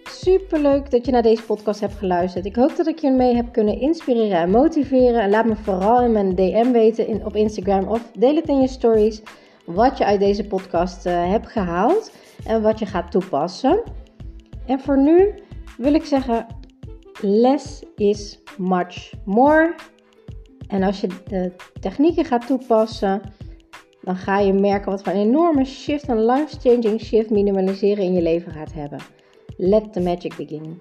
Superleuk dat je naar deze podcast hebt geluisterd. Ik hoop dat ik je mee heb kunnen inspireren en motiveren. En laat me vooral in mijn DM weten in, op Instagram of deel het in je stories wat je uit deze podcast uh, hebt gehaald en wat je gaat toepassen. En voor nu wil ik zeggen: less is much more. En als je de technieken gaat toepassen, dan ga je merken wat voor een enorme shift, een life-changing shift minimaliseren in je leven gaat hebben. Let the magic begin.